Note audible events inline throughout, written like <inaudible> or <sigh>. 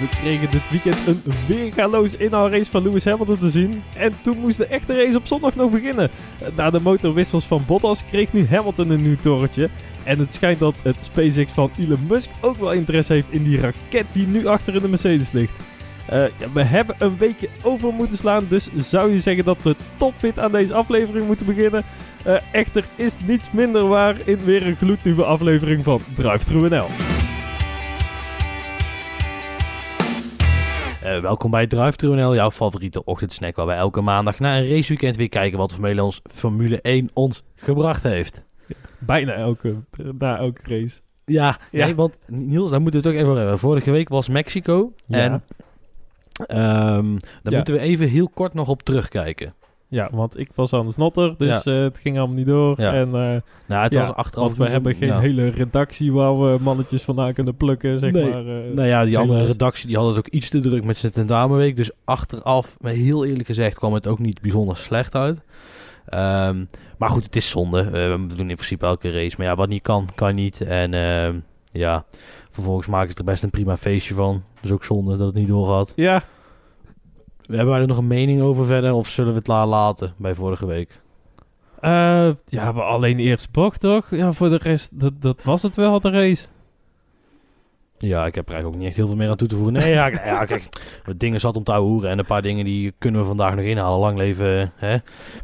We kregen dit weekend een weergaloos inhaalrace van Lewis Hamilton te zien. En toen moest de echte race op zondag nog beginnen. Na de motorwissels van Bottas kreeg nu Hamilton een nieuw torentje. En het schijnt dat het SpaceX van Elon Musk ook wel interesse heeft in die raket die nu achter in de Mercedes ligt. Ja, we hebben een weekje over moeten slaan, dus zou je zeggen dat we topfit aan deze aflevering moeten beginnen? Uh, echter is niets minder waar in weer een gloednieuwe aflevering van Drive NL. Uh, welkom bij Drive NL, jouw favoriete ochtendsnack waar wij elke maandag na een raceweekend weer kijken wat Formule, ons, Formule 1 ons gebracht heeft. Bijna elke, na elke race. Ja, ja. Nee, want Niels, daar moeten we het ook even hebben. Vorige week was Mexico ja. en um, daar moeten we even heel kort nog op terugkijken. Ja, want ik was aan de snotter, dus ja. uh, het ging allemaal niet door. Ja. En, uh, nou, het was achteraf... Want we hebben geen hele redactie waar we mannetjes vandaan kunnen plukken, zeg nee. maar. Uh, nou ja, die andere redactie die had het ook iets te druk met zijn tentamenweek. Dus achteraf, maar heel eerlijk gezegd, kwam het ook niet bijzonder slecht uit. Um, maar goed, het is zonde. we doen in principe elke race. Maar ja, wat niet kan, kan niet. En ehm, ja, vervolgens maken ze er best een prima feestje van. Dus ook zonde dat het niet doorgaat. Ja, hebben wij er nog een mening over verder? Of zullen we het laten bij vorige week? Uh, ja, we alleen eerst bocht, toch? Ja, voor de rest, dat, dat was het wel, de race. Ja, ik heb er eigenlijk ook niet echt heel veel meer aan toe te voegen. Nee, ja, ja kijk, <laughs> wat dingen zat om te hoeren en een paar dingen die kunnen we vandaag nog inhalen. Lang leven, hè.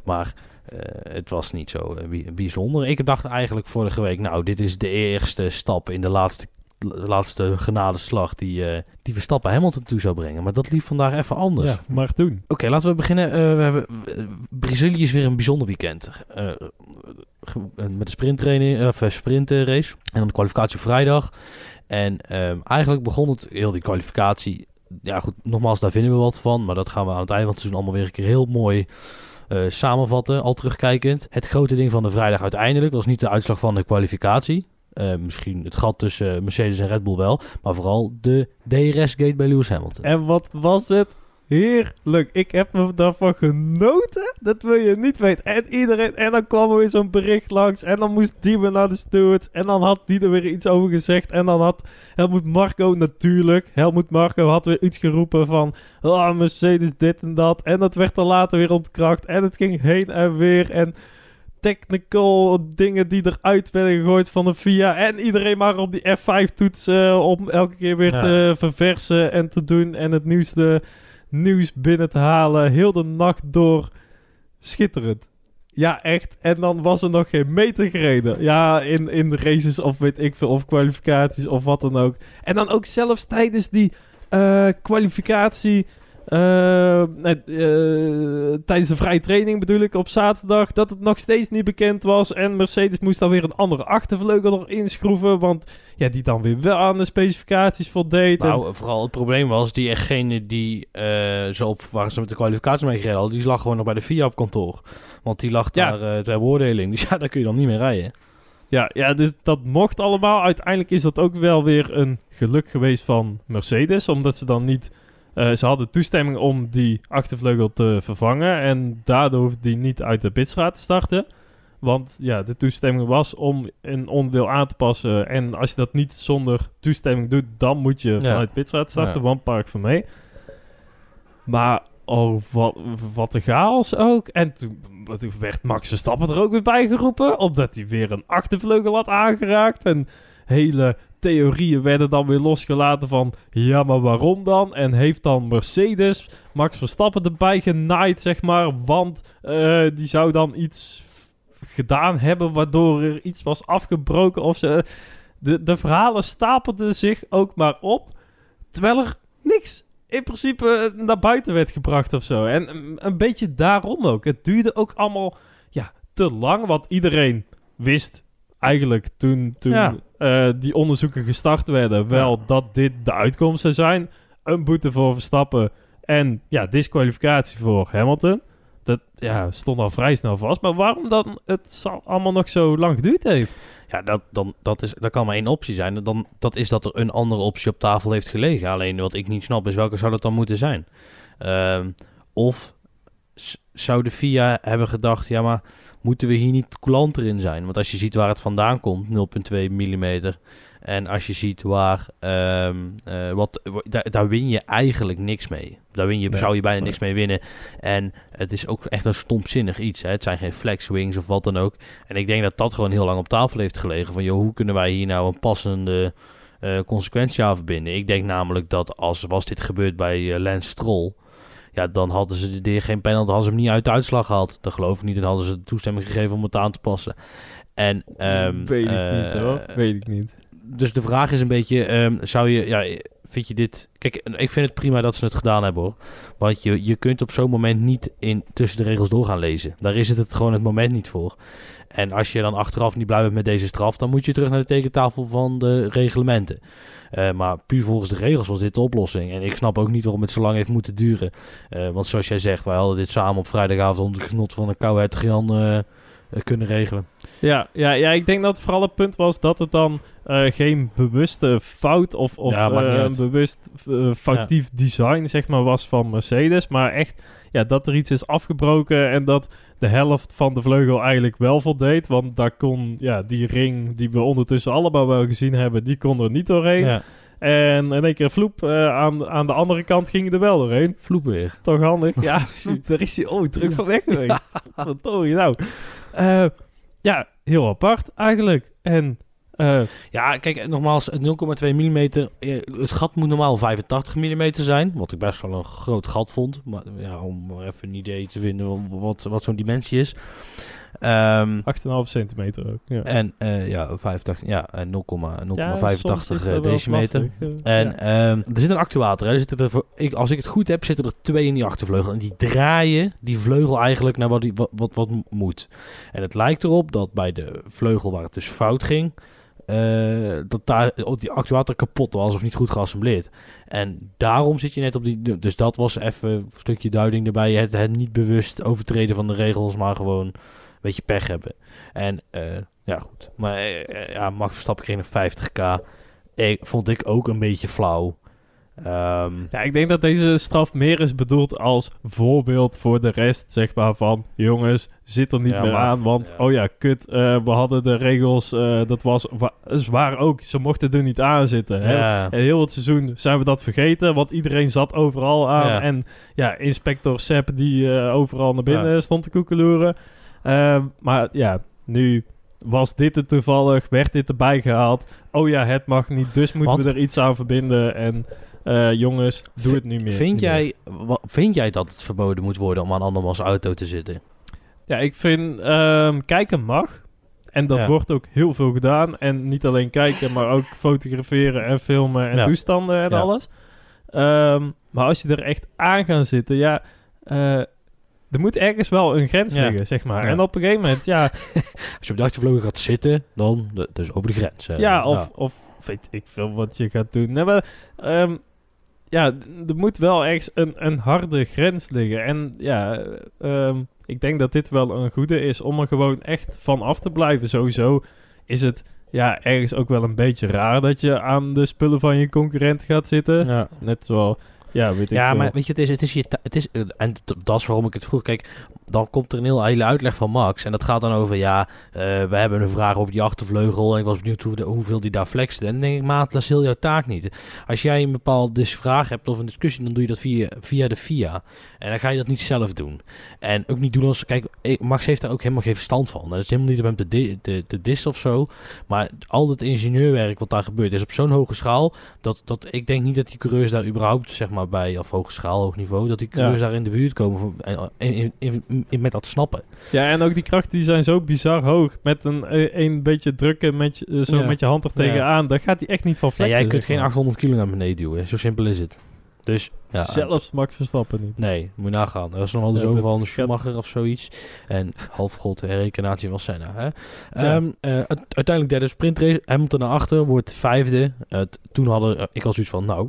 Maar uh, het was niet zo uh, bijzonder. Ik dacht eigenlijk vorige week, nou, dit is de eerste stap in de laatste laatste genadeslag die, uh, die Verstappen Hamilton toe zou brengen. Maar dat liep vandaag even anders. Ja, maar doen. Oké, laten we beginnen. Uh, we hebben, uh, Brazilië is weer een bijzonder weekend. met de sprinttraining, of sprintrace. En dan de kwalificatie op vrijdag. En um, eigenlijk begon het, heel die kwalificatie. Ja, goed, nogmaals, daar vinden we wat van. Maar dat gaan we aan het eind van het seizoen allemaal weer een keer heel mooi uh, samenvatten, al terugkijkend. Het grote ding van de vrijdag uiteindelijk was niet de uitslag van de kwalificatie. Uh, misschien het gat tussen Mercedes en Red Bull wel. Maar vooral de DRS-gate bij Lewis Hamilton. En wat was het heerlijk. Ik heb me daarvan genoten. Dat wil je niet weten. En iedereen... En dan kwam er weer zo'n bericht langs. En dan moest die naar de steward. En dan had die er weer iets over gezegd. En dan had Helmoet Marco natuurlijk. Helmoet Marco had weer iets geroepen van... Oh, Mercedes dit en dat. En dat werd er later weer ontkracht. En het ging heen en weer. En technical dingen die eruit werden gegooid van de VIA. En iedereen maar op die F5 toetsen om elke keer weer te verversen en te doen. En het nieuwste nieuws binnen te halen. Heel de nacht door. Schitterend. Ja, echt. En dan was er nog geen meter gereden. Ja, in, in de races of weet ik veel, of kwalificaties of wat dan ook. En dan ook zelfs tijdens die uh, kwalificatie uh, uh, tijdens de vrije training bedoel ik op zaterdag dat het nog steeds niet bekend was. En Mercedes moest dan weer een andere achtervleugel erin schroeven. Want ja, die dan weer wel aan de specificaties voldeed. Nou, en... vooral het probleem was, die echtgene die uh, zo op waar ze met de kwalificatie mee gereden hadden, die lag gewoon nog bij de FIA op kantoor. Want die lag ja. daar ter beoordeling. Dus ja, daar kun je dan niet meer rijden. Ja, ja dus dat mocht allemaal. Uiteindelijk is dat ook wel weer een geluk geweest van Mercedes. Omdat ze dan niet uh, ze hadden toestemming om die achtervleugel te vervangen. En daardoor hoefde die niet uit de pitstraat te starten. Want ja, de toestemming was om een onderdeel aan te passen. En als je dat niet zonder toestemming doet, dan moet je vanuit de pitstraat starten. Ja. Want park van mee. Maar oh, wat, wat een chaos ook. En toen, toen werd Max Verstappen er ook weer bij geroepen. Omdat hij weer een achtervleugel had aangeraakt. En hele theorieën werden dan weer losgelaten van... Ja, maar waarom dan? En heeft dan Mercedes Max Verstappen erbij genaaid, zeg maar? Want uh, die zou dan iets gedaan hebben waardoor er iets was afgebroken of ze... De, de verhalen stapelden zich ook maar op, terwijl er niks in principe naar buiten werd gebracht of zo. En een beetje daarom ook. Het duurde ook allemaal ja, te lang, want iedereen wist eigenlijk toen, toen. Uh, die onderzoeken gestart werden, wel ja. dat dit de uitkomst zou zijn. Een boete voor Verstappen en ja, disqualificatie voor Hamilton. Dat ja, stond al vrij snel vast. Maar waarom dan het allemaal nog zo lang geduurd heeft? Ja, dat, dan, dat, is, dat kan maar één optie zijn. Dan, dat is dat er een andere optie op tafel heeft gelegen. Alleen wat ik niet snap is welke zou dat dan moeten zijn? Uh, of zou de FIA hebben gedacht, ja maar moeten we hier niet coulanter in zijn? Want als je ziet waar het vandaan komt, 0,2 mm, En als je ziet waar, ehm, eh, wat, wa- daar, daar win je eigenlijk niks mee. Daar win je, Nee, zou je bijna nee. niks mee winnen. En het is ook echt een stomzinnig iets. Hè? Het zijn geen flex wings of wat dan ook. En ik denk dat dat gewoon heel lang op tafel heeft gelegen. Van, joh, hoe kunnen wij hier nou een passende eh, consequentie aan verbinden? Ik denk namelijk dat als was dit gebeurd bij eh, Lance Stroll... Ja, dan hadden ze de, geen penalty, hadden ze hem niet uit de uitslag gehad. Dat geloof ik niet. Dan hadden ze de toestemming gegeven om het aan te passen. En, ehm, Weet ik eh, niet hoor. Weet ik niet. dus de vraag is een beetje, ehm, zou je, ja, vind je dit... Kijk, ik vind het prima dat ze het gedaan hebben hoor. Want je, je kunt op zo'n moment niet in, tussen de regels door gaan lezen. Daar is het, het gewoon het moment niet voor. En als je dan achteraf niet blij bent met deze straf, dan moet je terug naar de tekentafel van de reglementen. Eh, maar puur volgens de regels was dit de oplossing. En ik snap ook niet waarom het zo lang heeft moeten duren. Eh, want zoals jij zegt, wij hadden dit samen op vrijdagavond onder het genot van een koude Jan eh, eh, kunnen regelen. Ja, ja, ja, ik denk dat vooral het punt was dat het dan geen bewuste fout of, of Ja, een bewust foutief design zeg maar, was van Mercedes. Maar echt ja, dat er iets is afgebroken en dat de helft van de vleugel eigenlijk wel voldeed. Want daar kon ja, die ring die we ondertussen allemaal wel gezien hebben, die kon er niet doorheen. Ja, En in één keer vloep, eh, aan, aan de andere kant ging er wel doorheen. vloep weer. Toch handig? Ja, <laughs> vloep, daar is hij ooit terug van weg geweest. <laughs> Wat je nou? Eh, ja, heel apart eigenlijk. En Ja, kijk, nogmaals, het 0,2 mm. eh, Het gat moet normaal 85 mm zijn. Wat ik best wel een groot gat vond. Maar ja, om even een idee te vinden wat, wat zo'n dimensie is. Ehm, 8,5 centimeter ook. Ja. en eh, ja, 85, ja, en 0,0,85 Ja, eh, decimeter. En ja. ehm, er zit een actuator. Hè. Er zitten er voor, ik, als ik het goed heb, zitten er twee in die achtervleugel. En die draaien die vleugel eigenlijk naar wat, die, wat, wat, wat moet. En het lijkt erop dat bij de vleugel waar het dus fout ging, eh, dat daar die actuator kapot was of niet goed geassembleerd. En daarom zit je net op die. Dus dat was even een stukje duiding erbij. Het, het niet bewust overtreden van de regels, maar gewoon een beetje pech hebben. En eh, ja, goed. Maar eh, ja, Max Verstappen kreeg een 50k. Ik, vond ik ook een beetje flauw. Ehm, Ja, ik denk dat deze straf meer is bedoeld als voorbeeld voor de rest, zeg maar, van jongens, zit er niet Ja, meer maar- aan, want ja. oh ja, kut, eh, we hadden de regels, eh, dat was wa- zwaar ook, ze mochten er niet aan zitten. Hè? ja. Heel het seizoen zijn we dat vergeten, want iedereen zat overal aan. En ja, inspector Sepp die eh, overal naar binnen stond te koekeloeren. Ehm, maar ja, nu was dit er toevallig, werd dit erbij gehaald. Oh ja, het mag niet, dus moeten Want- we er iets aan verbinden. En eh, jongens, doe V- het niet meer. Vind jij, vind jij dat het verboden moet worden om aan andermans auto te zitten? Ja, ik vind ehm, kijken mag. En dat Ja. wordt ook heel veel gedaan. En niet alleen kijken, maar ook fotograferen en filmen en Ja. toestanden en Ja. alles. Ehm, maar als je er echt aan gaat zitten, ja, eh, er moet ergens wel een grens Ja. liggen, zeg maar. Ja. En op een gegeven moment, ja, <laughs> Als je op de achtervleugel gaat zitten, dan dus over de grens. ja, of, of weet ik veel wat je gaat doen. Nee, maar, ehm, ja, er moet wel ergens een, een harde grens liggen. En ja, ehm, ik denk dat dit wel een goede is om er gewoon echt van af te blijven. Sowieso is het ja, ergens ook wel een beetje raar dat je aan de spullen van je concurrent gaat zitten. Ja. Net zoals, ja, weet ik Ja, veel. maar weet je, het is, het is, je, het is en dat is waarom ik het vroeg. Kijk, dan komt er een heel hele uitleg van Max. En dat gaat dan over, ja, eh, we hebben een vraag over die achtervleugel. En ik was benieuwd hoe de- hoeveel die daar flexte. En dan denk ik, maat, dat is heel jouw taak niet. Als jij een bepaalde dus vraag hebt of een discussie, dan doe je dat via, via de FIA. En dan ga je dat niet zelf doen. En ook niet doen als, kijk, Max heeft daar ook helemaal geen verstand van. Dat is helemaal niet om hem te, di te, te dissen of zo. Maar al het ingenieurwerk wat daar gebeurt is op zo'n hoge schaal dat, dat ik denk niet dat die coureurs daar überhaupt, zeg maar, bij, of hoge schaal, hoog niveau, dat die coureurs daar in de buurt komen voor- in- met dat snappen. Ja, en ook die krachten die zijn zo bizar hoog. Met een, eh, een beetje drukken met je, eh, zo Ja. met je hand er tegenaan. Daar gaat hij echt niet van En flexen. jij kunt geen maar. 800 kilo naar beneden duwen, zo simpel is het. Dus, ja. Zelfs Max Verstappen niet. Nee, moet je nagaan. Er was nog wel de Ja, zoon dat van Schumacher of zoiets. En half god, herrekenatie van Senna. Hè? Ehm, eh, uite- uiteindelijk derde sprintrace. Hamilton naar achter, wordt vijfde. Toen hadden ik al zoiets van, nou,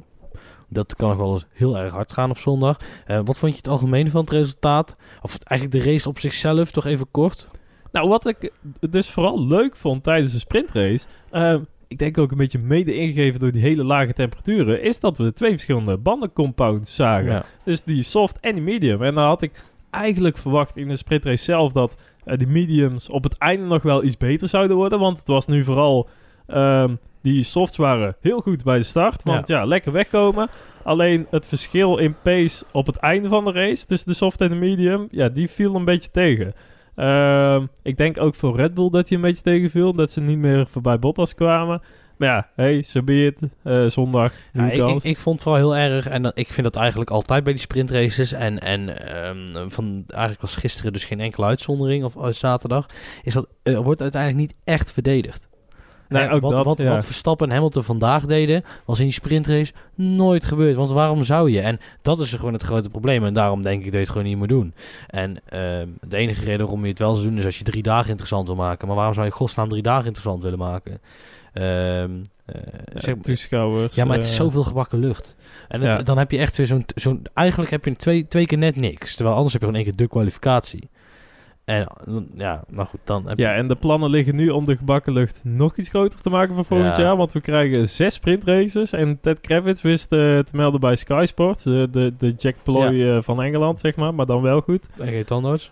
dat kan nog wel eens heel erg hard gaan op zondag. Eh, wat vond je het algemeen van het resultaat? Of eigenlijk de race op zichzelf, toch even kort? Nou, wat ik dus vooral leuk vond tijdens de sprintrace... eh, ik denk ook een beetje mede ingegeven door die hele lage temperaturen... is dat we twee verschillende bandencompounds zagen. Ja. Dus die soft en die medium. En dan had ik eigenlijk verwacht in de sprintrace zelf... dat eh, die mediums op het einde nog wel iets beter zouden worden. Want het was nu vooral... ehm, Die softs waren heel goed bij de start. Want ja, lekker wegkomen. Alleen het verschil in pace op het einde van de race tussen de soft en de medium, ja, die viel een beetje tegen. Ehm, ik denk ook voor Red Bull dat hij een beetje tegenviel. Dat ze niet meer voorbij Bottas kwamen. Maar ja, hey, zo so be it. Uh, zondag, ja, ik, ik, ik, vond het wel heel erg. En ik vind dat eigenlijk altijd bij die sprintraces. En, en um, van eigenlijk was gisteren dus geen enkele uitzondering. Of uh, zaterdag. Is dat wordt uiteindelijk niet echt verdedigd. Ook wat, dat, wat, ja. wat Verstappen en Hamilton vandaag deden, was in die sprintrace nooit gebeurd. Want waarom zou je? En dat is gewoon het grote probleem. En daarom denk ik dat je het gewoon niet moet doen. En uh, de enige reden waarom je het wel zou doen, is als je drie dagen interessant wil maken. Maar waarom zou je godsnaam drie dagen interessant willen maken? Uh, uh, ja, zeg. Ja, maar het is zoveel gebakken lucht. En het, ja. dan heb je echt weer zo'n... zo'n eigenlijk heb je twee, twee keer net niks. Terwijl anders heb je gewoon één keer de kwalificatie. En ja, nou goed, dan heb Ja, en de plannen liggen nu om de gebakken lucht nog iets groter te maken voor volgend Ja. jaar. Want we krijgen zes sprintraces. En Ted Kravitz wist eh, te melden bij Sky Sports. eh, de, de Jack Ploy eh, van Engeland, zeg maar. Maar dan wel goed. En geen tandarts.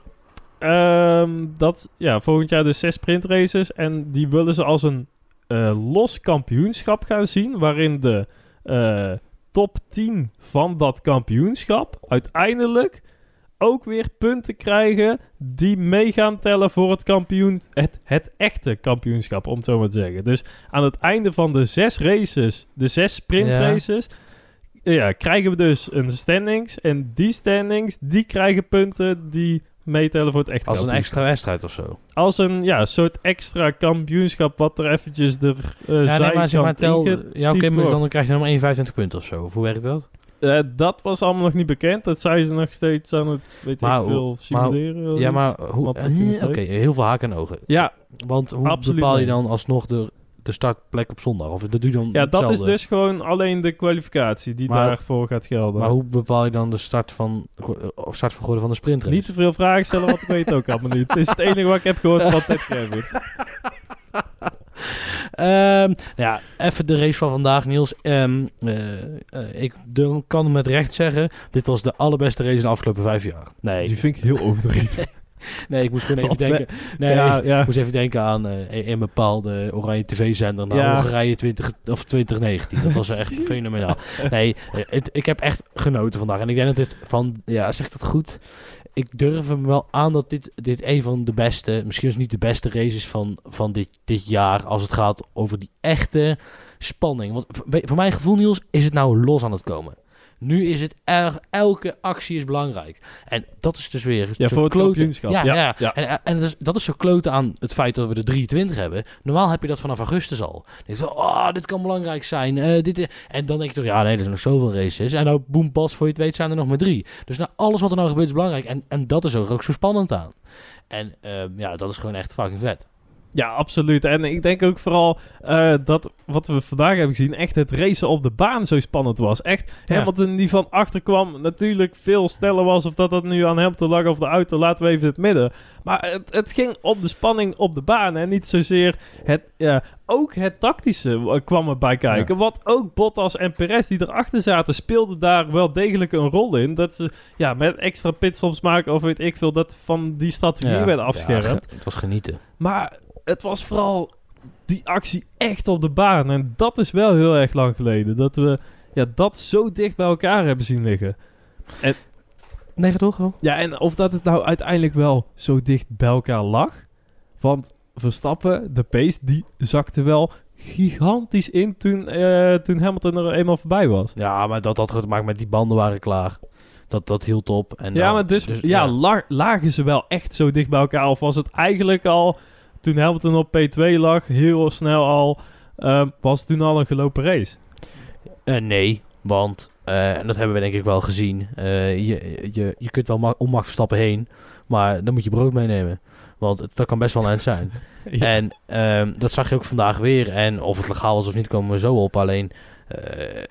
Ehm, dat, ja, volgend jaar dus zes sprintraces. En die willen ze als een eh, los kampioenschap gaan zien. Waarin de eh, top 10 van dat kampioenschap uiteindelijk ook weer punten krijgen die mee gaan tellen voor het kampioen, het, het echte kampioenschap, om het zo maar te zeggen. Dus aan het einde van de zes races, de zes sprintraces, ja. krijgen we dus een standings. En die standings, die krijgen punten die meetellen voor het echte Als een extra wedstrijd of zo. Als een ja, soort extra kampioenschap wat er eventjes er uh, Ja, nee, maar zeg maar, tel, ja oké, maar dan krijg je nog maar 1,25 punten of zo. Of hoe werkt dat? Eh, dat was allemaal nog niet bekend. Dat zijn ze nog steeds aan het, weet Maar ik veel, simuleren. of Ja, maar hoe... Eh, Oké, heel veel haken en ogen. Ja, Want hoe bepaal je dan alsnog de, de startplek op zondag? Of dat doe je dan ja dat is dus gewoon alleen de kwalificatie die Maar- daarvoor gaat gelden. Maar hoe bepaal je dan de start van, of start van van de sprintrace? Niet te veel vragen stellen, want ik weet het ook allemaal niet. Het is het enige wat ik heb gehoord van Ted Kravitz. <laughs> Ehm, ja, even de race van vandaag, Niels. Ehm, eh, eh, ik kan met recht zeggen, dit was de allerbeste race in de afgelopen vijf jaar. Nee, Die vind ik heel overdreven. <laughs> nee ik moest gewoon even denken... Nee, ja, ik ja. moest even denken aan eh, een bepaalde Oranje TV-zender naar Ja. Hongarije 20, of 2019. Dat was echt <laughs> fenomenaal. Nee, het, ik heb echt genoten vandaag. En ik denk dat dit van... Ja, zeg ik dat goed? Ik durf hem wel aan dat dit, dit een van de beste... Misschien is niet de beste races van, van dit, dit jaar... als het gaat over die echte spanning. Want voor mijn gevoel, Niels, is het nou los aan het komen. Nu is het erg... Elke actie is belangrijk. En dat is dus weer... Ja, voor het kampioenschap. Ja, Ja, ja, ja. En, en dat is, dat is zo kloten aan het feit dat we de 23 hebben. Normaal heb je dat vanaf augustus al. Dan denk je oh, dit kan belangrijk zijn. eh, dit, en dan denk je toch, ja, nee, er zijn nog zoveel races. En nou, boem, pas, voor je het weet zijn er nog maar drie. Dus nou, alles wat er nou gebeurt is belangrijk. En, en dat is er ook zo spannend aan. En ehm, ja, dat is gewoon echt fucking vet. Ja, absoluut. En ik denk ook vooral eh, dat wat we vandaag hebben gezien, echt het racen op de baan zo spannend was. Echt Ja. Hamilton die van achter kwam, natuurlijk veel sneller was. Of dat dat nu aan Hamilton lag of de auto, laten we even het midden. Maar het, het ging om de spanning op de baan en niet zozeer het... ja, ook het tactische eh, kwam erbij kijken. Wat ook Bottas en Perez die erachter zaten, speelden daar wel degelijk een rol in. Dat ze ja, met extra pitstops maken of weet ik veel, dat van die strategie werd afschermd. Ja, ge- het was genieten. Maar het was vooral die actie echt op de baan. En dat is wel heel erg lang geleden. Dat we ja, dat zo dicht bij elkaar hebben zien liggen. Nee, toch wel? Ja, en of dat het nou uiteindelijk wel zo dicht bij elkaar lag. Want Verstappen, de pace, die zakte wel gigantisch in toen, eh, toen Hamilton er eenmaal voorbij was. Ja, maar dat had te maken met die banden waren klaar. Dat, dat hield op. En ja, maar dus, ja, la- lagen ze wel echt zo dicht bij elkaar? Of was het eigenlijk al, toen Hamilton op P2 lag, heel snel al, eh, was het toen al een gelopen race? Eh, nee, want, eh, en dat hebben we denk ik wel gezien, eh, je, je, je kunt wel om Max Verstappen heen, maar dan moet je brood meenemen. Want het, dat kan best wel een eind zijn. <laughs> Ja. En ehm, dat zag je ook vandaag weer. En of het legaal was of niet, komen we zo op. Alleen,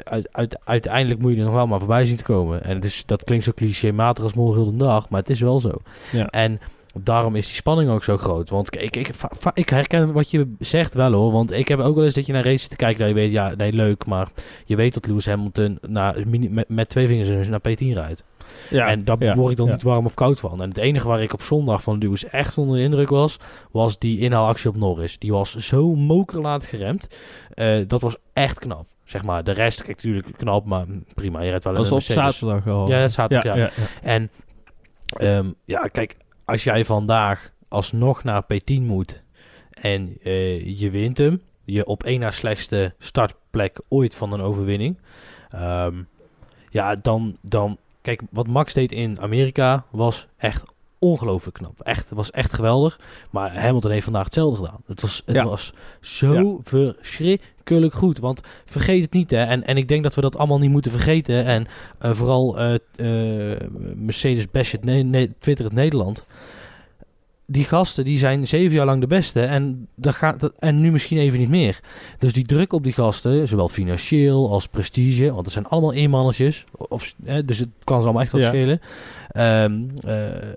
uit, uit, uiteindelijk moet je er nog wel maar voorbij zien te komen. En het is, dat klinkt zo clichématig als morgen heel de dag, maar het is wel zo. Ja. En daarom is die spanning ook zo groot. Want ik, ik, ik herken wat je zegt wel hoor. Want ik heb ook wel eens dat je naar races te kijken dat je weet, ja, nee, leuk. Maar je weet dat Lewis Hamilton na, met, met twee vingers naar P10 rijdt. Ja, en daar ja, word ik dan ja. niet warm of koud van. En het enige waar ik op zondag van Lewis echt onder de indruk was, was die inhaalactie op Norris. Die was zo mokerlaat geremd. Eh, dat was echt knap. Zeg maar, de rest, kijk, natuurlijk knap, maar prima. Je rijdt wel in Dat een was op zaterdag al. Ja, zaterdag, ja. ja, ja. En ehm, ja, kijk, als jij vandaag alsnog naar P10 moet en eh, je wint hem, je op één na slechtste startplek ooit van een overwinning, ehm, ja, dan, dan, kijk, wat Max deed in Amerika was echt ongelooflijk knap. Echt, het was echt geweldig. Maar Hamilton heeft vandaag hetzelfde gedaan. Het was, het Ja. was zo verschrikkelijk goed. Want vergeet het niet, hè. En, en ik denk dat we dat allemaal niet moeten vergeten. En eh, vooral eh, eh, Mercedes Bash het ne- ne- Twitter het Nederland. Die gasten die zijn zeven jaar lang de beste. En, dat gaat, dat, en nu misschien even niet meer. Dus die druk op die gasten, zowel financieel als prestige. Want het zijn allemaal eenmannetjes. Of, dus het kan ze allemaal echt wat Ja. schelen. Ehm, eh,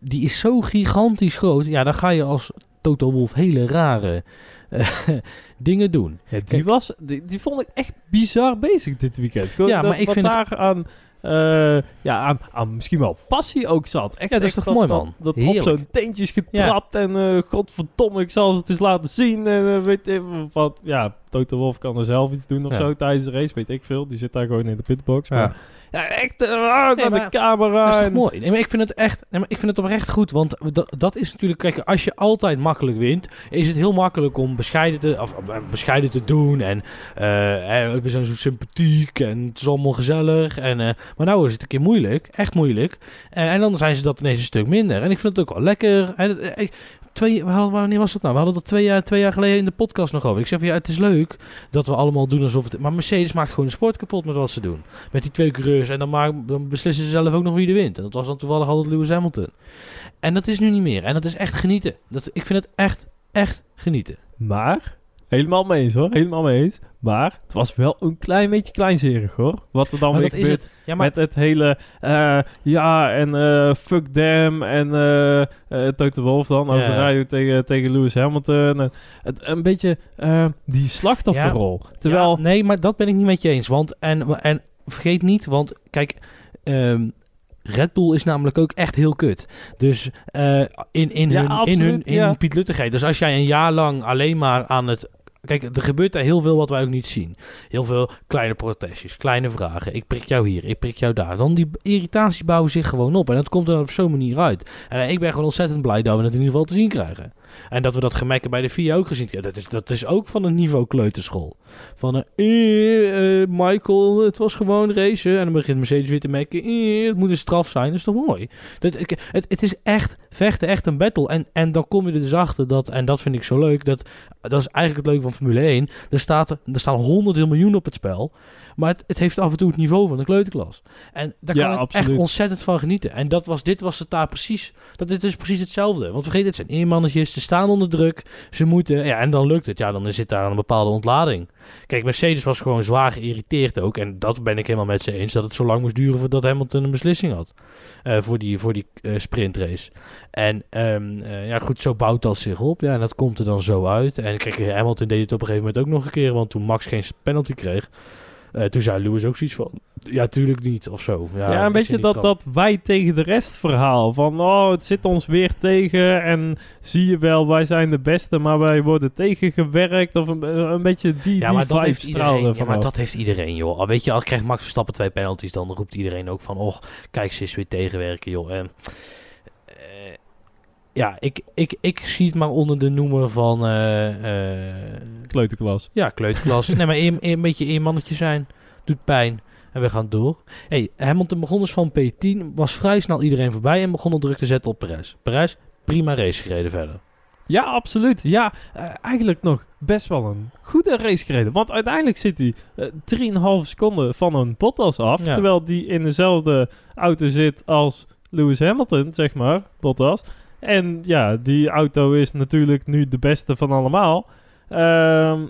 die is zo gigantisch groot. Ja, dan ga je als Toto Wolf hele rare eh, <laughs> dingen doen. Ja, die, Kijk. was, die, die vond ik echt bizar bezig dit weekend. Gewoon Ja, dat- maar ik wat vind het- daar aan, eh, ja, aan, aan misschien wel passie ook zat. Echt, Ja, dat is toch mooi, man? Dat, dat op zo'n teentjes getrapt en eh godverdomme, ik zal ze het eens laten zien. En weet ik wat. Ja, Toto Wolf kan er zelf iets doen of Ja. zo tijdens de race, weet ik veel. Die zit daar gewoon in de pitbox. Ja. Maar ja, echt ah, naar de camera. Dat is toch mooi? Nee, maar ik vind het echt, nee, maar ik vind het oprecht goed, want dat, dat is natuurlijk, kijk, als je altijd makkelijk wint, is het heel makkelijk om bescheiden te, of, eh, bescheiden te doen en eh, we zijn zo sympathiek en het is allemaal gezellig en, maar nou is het een keer moeilijk, echt moeilijk, en dan zijn ze dat ineens een stuk minder. En ik vind het ook wel lekker. En ik- twee, wanneer was dat nou? We hadden dat twee jaar, twee jaar geleden in de podcast nog over. Ik zeg van ja, het is leuk dat we allemaal doen alsof het. Maar Mercedes maakt gewoon de sport kapot met wat ze doen. Met die twee coureurs. En dan, maken, dan beslissen ze zelf ook nog wie er wint. En dat was dan toevallig altijd Lewis Hamilton. En dat is nu niet meer. En dat is echt genieten. Dat, ik vind het echt, echt genieten. Maar, helemaal mee eens hoor, helemaal mee eens. Maar het was wel een klein beetje kleinzerig hoor. Wat er dan Maar weer gebeurt het. Ja, maar met het hele, eh, ja en eh, fuck them en eh Toto Wolf dan over Ja. de radio tegen, tegen Lewis Hamilton. En het, een beetje die slachtofferrol. Terwijl, nee, maar dat ben ik niet met je eens. Want, en, en vergeet niet, want kijk, ehm, Red Bull is namelijk ook echt heel kut. Dus in, in Ja, hun, in hun in ja. Piet Luttigheid. Dus als jij een jaar lang alleen maar aan het... Kijk, er gebeurt daar heel veel wat wij ook niet zien. Heel veel kleine protestjes, kleine vragen. Ik prik jou hier, ik prik jou daar. Dan die irritaties bouwen zich gewoon op. En dat komt er dan op zo'n manier uit. En ik ben gewoon ontzettend blij dat we het in ieder geval te zien krijgen. En dat we dat gemekken bij de VIA ook gezien krijgen. Dat is, dat is ook van een niveau kleuterschool. Van eh, Michael, het was gewoon racen. En dan begint Mercedes weer te mekken. eh, het moet een straf zijn. Dat is toch mooi? Dat, het, het is echt vechten, echt een battle. En, en dan kom je er dus achter dat, en dat vind ik zo leuk. Dat, dat is eigenlijk het leuke van Formule 1. Er, staat, er staan honderden miljoen op het spel. Maar het, het heeft af en toe het niveau van de kleuterklas. En daar Ja, kan ik absoluut. echt ontzettend van genieten. En dat was, dit was het daar precies. Dat dit is precies hetzelfde. Want vergeet, het zijn eenmannetjes. Ze staan onder druk. Ze moeten. Ja, en dan lukt het. Ja, dan zit daar een bepaalde ontlading. Kijk, Mercedes was gewoon zwaar geïrriteerd ook. En dat ben ik helemaal met ze eens. Dat het zo lang moest duren voordat Hamilton een beslissing had. eh, voor die, voor die eh, sprintrace. En ehm, eh, ja, goed, zo bouwt dat zich op. Ja, en dat komt er dan zo uit. En kijk, Hamilton deed het op een gegeven moment ook nog een keer. Want toen Max geen penalty kreeg. Eh, toen zei Lewis ook zoiets van. Ja, tuurlijk niet. Of zo. Ja, Ja, een beetje dat, die dat wij tegen de rest verhaal. Van, oh, het zit ons weer tegen. En zie je wel, wij zijn de beste, maar wij worden tegengewerkt. Of een, een beetje die, Ja, die maar dat vibe heeft iedereen. Ja, maar dat heeft iedereen, joh. Al weet je, al krijgt Max Verstappen twee penalties, dan roept iedereen ook van, och, kijk, ze is weer tegenwerken, joh. En, eh, ja, ik, ik, ik zie het maar onder de noemer van, eh, Kleuterklas. ja, kleuterklas. <laughs> nee, maar een, een beetje eenmannetje zijn, doet pijn. En we gaan door. Hey, Hamilton begon dus van P10, was vrij snel iedereen voorbij en begon al druk te zetten op Perez. Perez, prima race gereden verder. Ja, absoluut. Ja, eh, eigenlijk nog best wel een goede race gereden. Want uiteindelijk zit hij eh 3,5 seconden van een Bottas af. Ja. Terwijl die in dezelfde auto zit als Lewis Hamilton, zeg maar, Bottas. En ja, die auto is natuurlijk nu de beste van allemaal. Ehm,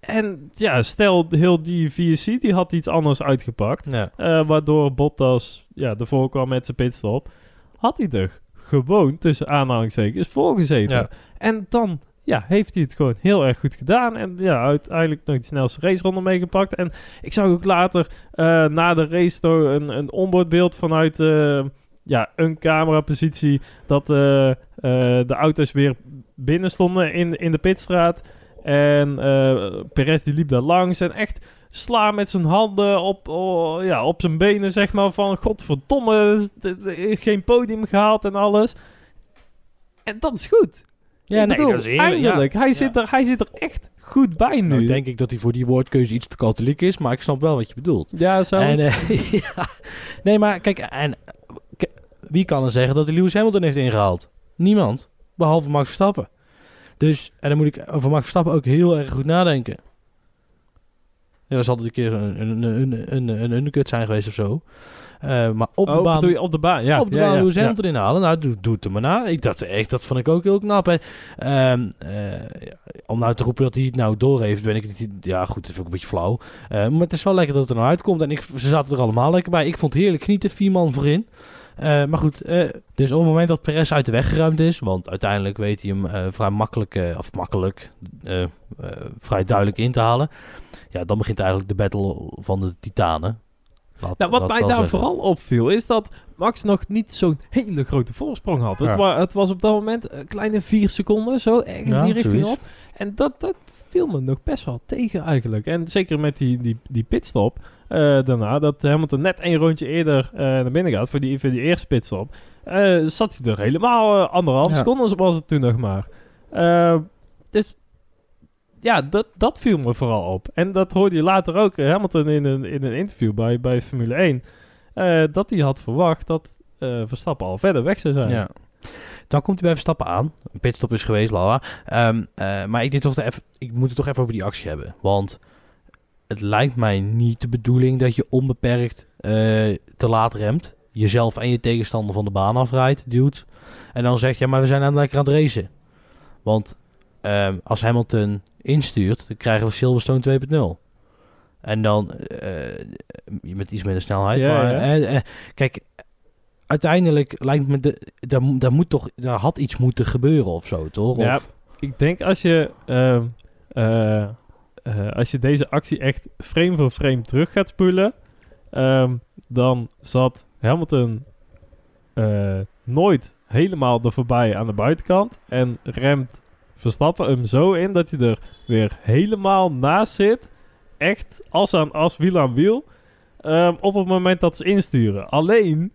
en ja, stel heel die VSC, die had iets anders uitgepakt. Ja. eh, waardoor Bottas ja, ervoor kwam met zijn pitstop. Had hij er gewoon tussen aanhalingstekens voor gezeten. Ja. En dan, ja, heeft hij het gewoon heel erg goed gedaan. En ja, uiteindelijk nog de snelste raceronde meegepakt. En ik zag ook later eh, na de race nog een, een onboardbeeld vanuit eh, ja, een camerapositie. Dat eh, eh, de auto's weer binnen stonden in, in de pitstraat. En eh Perez die liep daar langs en echt sla met zijn handen op, oh, ja, op zijn benen, zeg maar. Van godverdomme, geen podium gehaald en alles. En dat is goed. Ja, Ik nee, bedoel, dat is heerlijk. Eindelijk. Ja. Hij, Ja. zit er, hij zit er echt goed bij nu. Nu denk ik dat hij voor die woordkeuze iets te katholiek is, maar ik snap wel wat je bedoelt. ja, zo. En, <laughs> ja. Nee, maar kijk, en, wie kan er zeggen dat hij Lewis Hamilton heeft ingehaald? Niemand, behalve Max Verstappen. Dus, en dan moet ik over Max Verstappen ook heel erg goed nadenken. Ja, dat zal altijd een keer een, een, een, een, een undercut zijn geweest of zo. Eh, maar op de oh, baan bedoel je op de baan? Ja, op de ja, baan ja, Lewis. Hamilton inhalen. Nou, doe, doe het er maar na. Ik, dat, echt, dat vond ik ook heel knap. Ehm, eh, om nou te roepen dat hij het nou door heeft, ben ik niet... Ja, goed, dat vind ik een beetje flauw. Eh, maar het is wel lekker dat het er nou uitkomt. En ik, ze zaten er allemaal lekker bij. Ik vond het heerlijk genieten. Vier man voorin. Eh, maar goed, eh, dus op het moment dat Perez uit de weg geruimd is... want uiteindelijk weet hij hem eh, vrij makkelijk... of makkelijk... vrij duidelijk in te halen... ja, dan begint eigenlijk de battle van de titanen. Laat- Nou, wat mij daar zeggen. vooral opviel, is dat Max nog niet zo'n hele grote voorsprong had. Het, wa- het was op dat moment een kleine vier seconden, zo ergens Ja, die richting zoiets. op. En dat, dat viel me nog best wel tegen eigenlijk. En zeker met die, die, die pitstop eh, daarna, dat Hamilton net één rondje eerder eh, naar binnen gaat voor die, voor die eerste pitstop, eh, zat hij er helemaal anderhalf Ja. seconden was het toen nog maar. Dus ja, dat, dat viel me vooral op. En dat hoorde je later ook, Hamilton in een, in een interview bij, bij Formule 1, eh, dat hij had verwacht dat Verstappen al verder weg zou zijn. Ja. Dan komt hij bij Verstappen aan. Een pitstop is geweest, bla. Ehm, eh, maar ik, denk toch even, ik moet het toch even over die actie hebben. Want het lijkt mij niet de bedoeling dat je onbeperkt eh, te laat remt. Jezelf en je tegenstander van de baan afrijdt, duwt. En dan zeg je, maar we zijn aan lekker aan het racen. Want ehm, als Hamilton instuurt, dan krijgen we Silverstone 2.0. En dan eh, met iets minder snelheid. Ja, maar, ja. kijk, uiteindelijk lijkt me, de, daar, mo- daar, moet toch, daar had iets moeten gebeuren of zo, toch? Ja, Of, Ik denk als je, ehm, eh, eh, als je deze actie echt frame voor frame terug gaat spoelen, ehm, dan zat Hamilton eh, nooit helemaal er voorbij aan de buitenkant en remt Verstappen hem zo in dat hij er weer helemaal naast zit, echt als aan as, wiel aan wiel, ehm, op het moment dat ze insturen. Alleen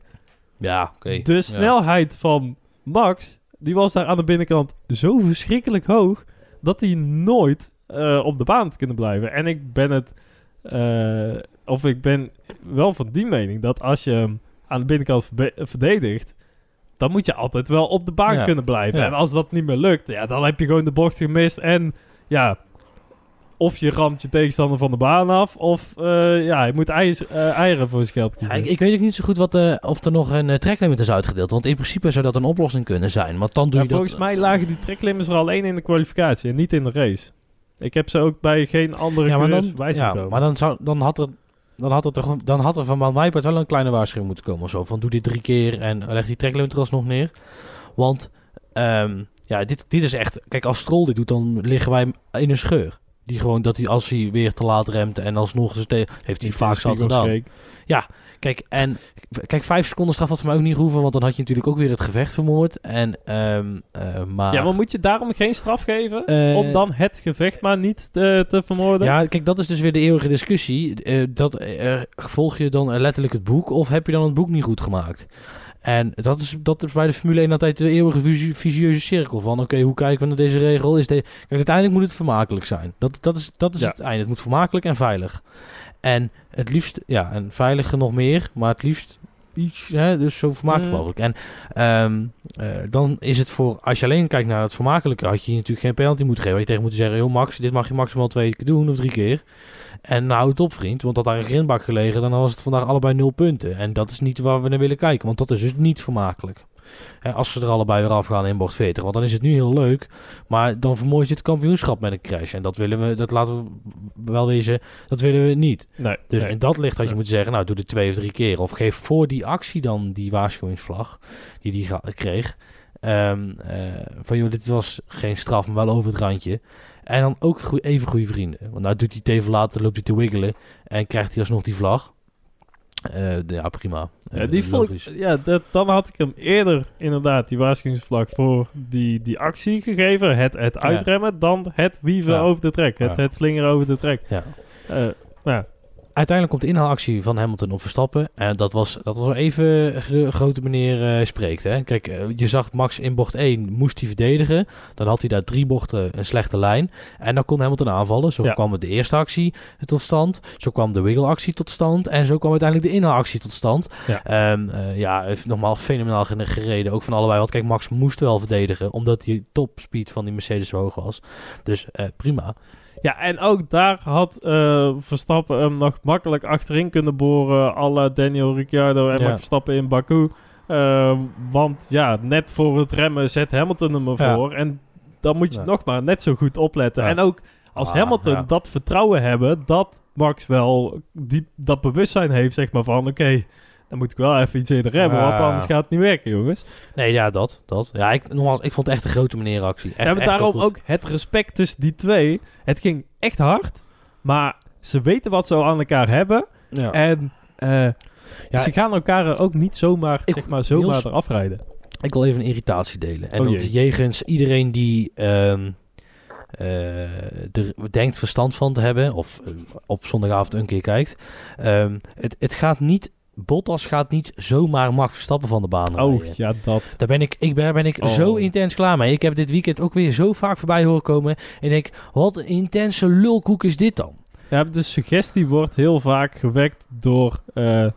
ja oké. de snelheid van Max, die was daar aan de binnenkant zo verschrikkelijk hoog dat hij nooit eh, op de baan had kunnen blijven. En ik ben het, eh, of ik ben wel van die mening dat als je hem aan de binnenkant verdedigt, dan moet je altijd wel op de baan Ja. kunnen blijven. Ja. En als dat niet meer lukt, ja, dan heb je gewoon de bocht gemist en ja. Of je ramt je tegenstander van de baan af, of eh, ja, je moet ijs, eh, eieren voor zijn geld Ja, ik, ik weet ook niet zo goed wat, eh, of er nog een uh, tracklimit is uitgedeeld. Want in principe zou dat een oplossing kunnen zijn. Want dan doe Ja, je dat... volgens mij lagen die tracklimits er alleen in de kwalificatie en niet in de race. Ik heb ze ook bij geen andere ja, maar dan, ja, komen. maar dan, zou, dan had er... Dan had, er toch, dan had er van mijn part wel een kleine waarschuwing moeten komen. Of zo. Van doe dit drie keer en leg die tracklimit er alsnog neer. Want ehm, ja, dit, dit is echt... Kijk, als Stroll dit doet, dan liggen wij in een scheur. Die gewoon, dat hij als hij weer te laat remt en alsnog... eens heeft hij vaak zat gedaan. gekeken. Kijk, en kijk, vijf seconden straf had voor mij ook niet hoeven, want dan had je natuurlijk ook weer het gevecht vermoord. En, ehm, eh, maar... Ja, maar moet je daarom geen straf geven? Eh, om dan het gevecht maar niet te, te vermoorden? Ja, kijk, dat is dus weer de eeuwige discussie. Eh, dat, eh, volg je dan letterlijk het boek of heb je dan het boek niet goed gemaakt? En dat is, dat is bij de Formule 1 altijd de eeuwige visie- visieuze cirkel van... oké, hoe kijken we naar deze regel? Is de, kijk, uiteindelijk moet het vermakelijk zijn. Dat, dat is, dat is Ja. het einde. Het moet vermakelijk en veilig. En het liefst, ja, en veiliger nog meer, maar het liefst iets, hè, dus zo vermakelijk Mm. mogelijk. En ehm, eh, dan is het voor, als je alleen kijkt naar het vermakelijke, had je natuurlijk geen penalty moeten geven. Had je tegen moeten zeggen, joh Max, dit mag je maximaal twee keer doen of drie keer. En nou het op vriend, want had daar een grindbak gelegen, dan was het vandaag allebei nul punten. En dat is niet waar we naar willen kijken, want dat is dus niet vermakelijk. Hè, als ze er allebei weer afgaan in bocht 40, want dan is het nu heel leuk, maar dan vermoord je het kampioenschap met een crash. En dat willen we, dat laten we wel wezen, dat willen we niet. Nee. Dus nee. in dat licht had je Ja. moeten zeggen, nou doe het twee of drie keer. Of geef voor die actie dan die waarschuwingsvlag die die kreeg. Ehm, eh, van joh, dit was geen straf, maar wel over het randje. En dan ook goe- even goede vrienden. Want nou doet hij even later, loopt hij te wiggelen. En krijgt hij alsnog die vlag. De- ja, prima. Ja, Eh, die vond logisch. ik, ja dat, dan had ik hem eerder inderdaad die waarschuwingsvlag voor die, die actie gegeven. Het, het uitremmen, dan het wieven Ja. over de trek. Het, het slingeren over de trek. Ja. Eh, ja, Uiteindelijk komt de inhaalactie van Hamilton op Verstappen. En dat was, dat was wel even de grote meneer eh, spreekt. Hè? Kijk, eh, je zag Max in bocht 1 moest hij verdedigen. Dan had hij daar drie bochten een slechte lijn. En dan kon Hamilton aanvallen. Zo Ja. kwam de eerste actie tot stand. Zo kwam de wiggle-actie tot stand. En zo kwam uiteindelijk de inhaalactie tot stand. Ja. Ehm, eh, ja, nogmaals fenomenaal gere- gereden. Ook van allebei. Want kijk, Max moest wel verdedigen. Omdat die topspeed van die Mercedes zo hoog was. Dus eh, prima. Ja, en ook daar had eh, Verstappen hem nog makkelijk achterin kunnen boren. Alle Daniel Ricciardo en Ja. Verstappen in Baku. Eh, want ja, net voor het remmen zet Hamilton hem Ja. ervoor. En dan moet je Ja. nog maar net zo goed opletten. En ook als Ah, Hamilton dat vertrouwen hebben, dat Max wel die, dat bewustzijn heeft, zeg maar van oké, dan moet ik wel even iets in de remmen, Ja. want anders gaat het niet werken, jongens. Nee, ja, dat. dat. Ja, ik, nogmaals, ik vond het echt een grote meneeractie. Echt, ja, maar daarom ook het respect tussen die twee. Het ging echt hard, maar ze weten wat ze aan elkaar hebben. Ja. En eh, Ja, ze gaan elkaar ook niet zomaar, Ik- zeg maar, zomaar Niels- eraf rijden. Ik wil even een irritatie delen. En Oh dat jegens iedereen die ehm, eh, er denkt verstand van te hebben, of eh, op zondagavond een keer kijkt. Ehm, het, het gaat niet, Bottas gaat niet zomaar Max Verstappen van de baan Oh, rijden. ja, dat. Daar ben ik, ik ben, ben ik Oh. zo intens klaar mee. Ik heb dit weekend ook weer zo vaak voorbij horen komen. En ik denk, wat een intense lulkoek is dit dan? Ja, de suggestie wordt heel vaak gewekt door eh,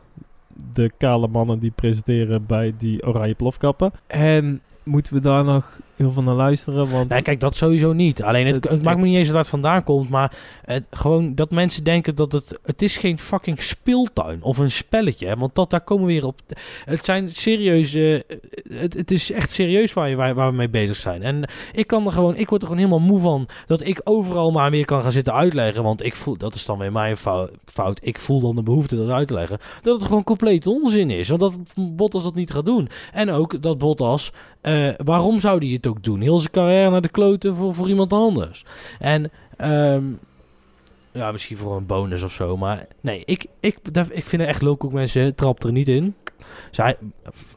de kale mannen die presenteren bij die oranje plofkappen. En moeten we daar nog heel veel naar luisteren? Want Nee, kijk, dat sowieso niet. Alleen, het, Het is het maakt me niet eens waar het vandaan komt, maar het, gewoon dat mensen denken dat het... Het is geen fucking speeltuin of een spelletje, hè, want dat, daar komen we weer op. Het zijn serieuze... Het, het is echt serieus waar, je, waar, waar we mee bezig zijn. En ik kan er gewoon... Ik word er gewoon helemaal moe van dat ik overal maar weer kan gaan zitten uitleggen, want ik voel... Dat is dan weer mijn fou- fout. Ik voel dan de behoefte dat uit te leggen. Dat het gewoon compleet onzin is, want dat Bottas dat niet gaat doen. En ook dat Bottas... eh, waarom zou hij het ook doen? Heel zijn carrière naar de kloten voor, voor iemand anders. En ehm, ja, misschien voor een bonus of zo. Maar nee, ik, ik, ik vind het echt leuk ook mensen. Trapt er niet in. Zij,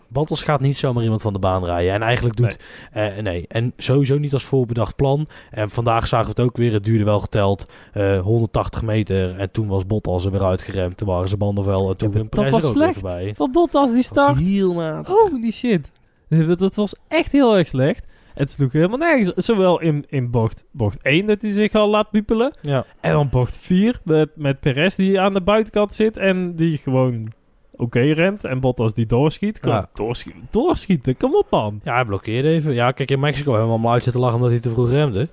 Bottas gaat niet zomaar iemand van de baan rijden. En eigenlijk doet... Nee. nee. En sowieso niet als voorbedacht plan. En vandaag zagen we het ook weer. Het duurde wel geteld. eh 180 meter. En toen was Bottas er weer uitgeremd. Toen waren ze banden wel. En toen Ja, ja, dat was ook weer voorbij. van Bottas die start. matig. Holy shit. <laughs> Dat was echt heel erg slecht. Het sloeg helemaal nergens. Zowel in, in bocht, bocht 1 dat hij zich al laat piepelen. Ja. En dan bocht 4 met, met Perez die aan de buitenkant zit. En die gewoon oké rent. En Bottas die doorschiet. Kom, Ja. doorschiet doorschieten, kom op man. Ja, hij blokkeerde even. Ja, kijk, in Mexico hebben we hem uit zitten lachen omdat hij te vroeg remde.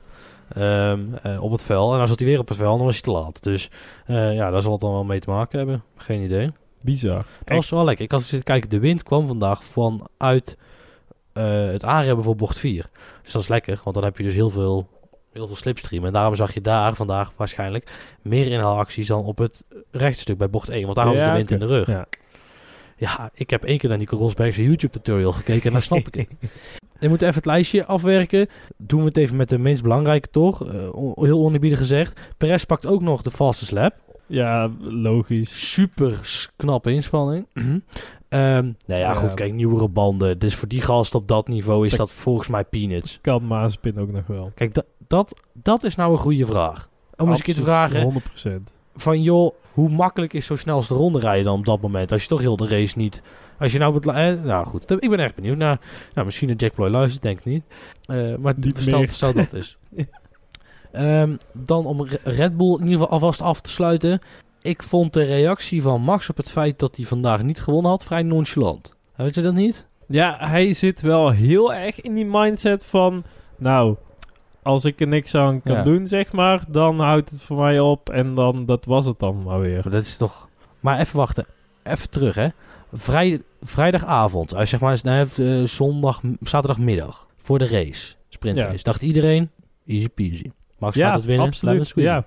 Ehm, eh, op het vel. En dan zat hij weer op het vel en dan was hij te laat. Dus eh, ja, daar zal het dan wel mee te maken hebben. Geen idee. Bizar. Dat was wel lekker. Ik had zitten kijken, de wind kwam vandaag vanuit het aanremmen voor bocht 4. Dus dat is lekker, want dan heb je dus heel veel, heel veel slipstream. En daarom zag je daar vandaag waarschijnlijk meer inhaalacties dan op het rechtstuk bij bocht 1. Want daar hadden ze Ja, de wind in de rug. Ja. Ja, ik heb één keer naar Nico Rosberg's YouTube tutorial gekeken en dan snap ik het. <laughs> Je moet even het lijstje afwerken. Doen we het even met de minst belangrijke toch. Eh, heel oneerbiedig gezegd. Perez pakt ook nog de fastest lap. Ja, logisch. Super knappe inspanning. Ehm nou ja, goed, kijk, nieuwere banden. Dus voor die gast op dat niveau is dat volgens mij peanuts. Kan Mazepin ook nog wel. Kijk, dat, dat, dat is nou een goede vraag. Om eens een keer te vragen, 100%. van joh, hoe makkelijk is zo snel als de ronde rijden dan op dat moment? Als je toch heel de race niet... Als je nou... Het, eh, nou goed, ik ben echt benieuwd naar... Nou, misschien een Jack Ploy luistert, denk ik niet. Eh, maar Niet stel, meer. stel dat is. <laughs> Ehm, dan om Re- Red Bull in ieder geval alvast af te sluiten. Ik vond de reactie van Max op het feit dat hij vandaag niet gewonnen had vrij nonchalant. Weet je dat niet? Ja, hij zit wel heel erg in die mindset van... Nou, als ik er niks aan kan Ja. doen, zeg maar... Dan houdt het voor mij op en dan dat was het dan maar weer. Maar dat is toch... Maar even wachten. Even terug, hè. Vrij, vrijdagavond. Als je zeg maar nou, eh, zondag, zaterdagmiddag. Voor de race. Sprintrace. Ja. Dacht iedereen, easy peasy. Max Ja, gaat het winnen. absoluut, ja.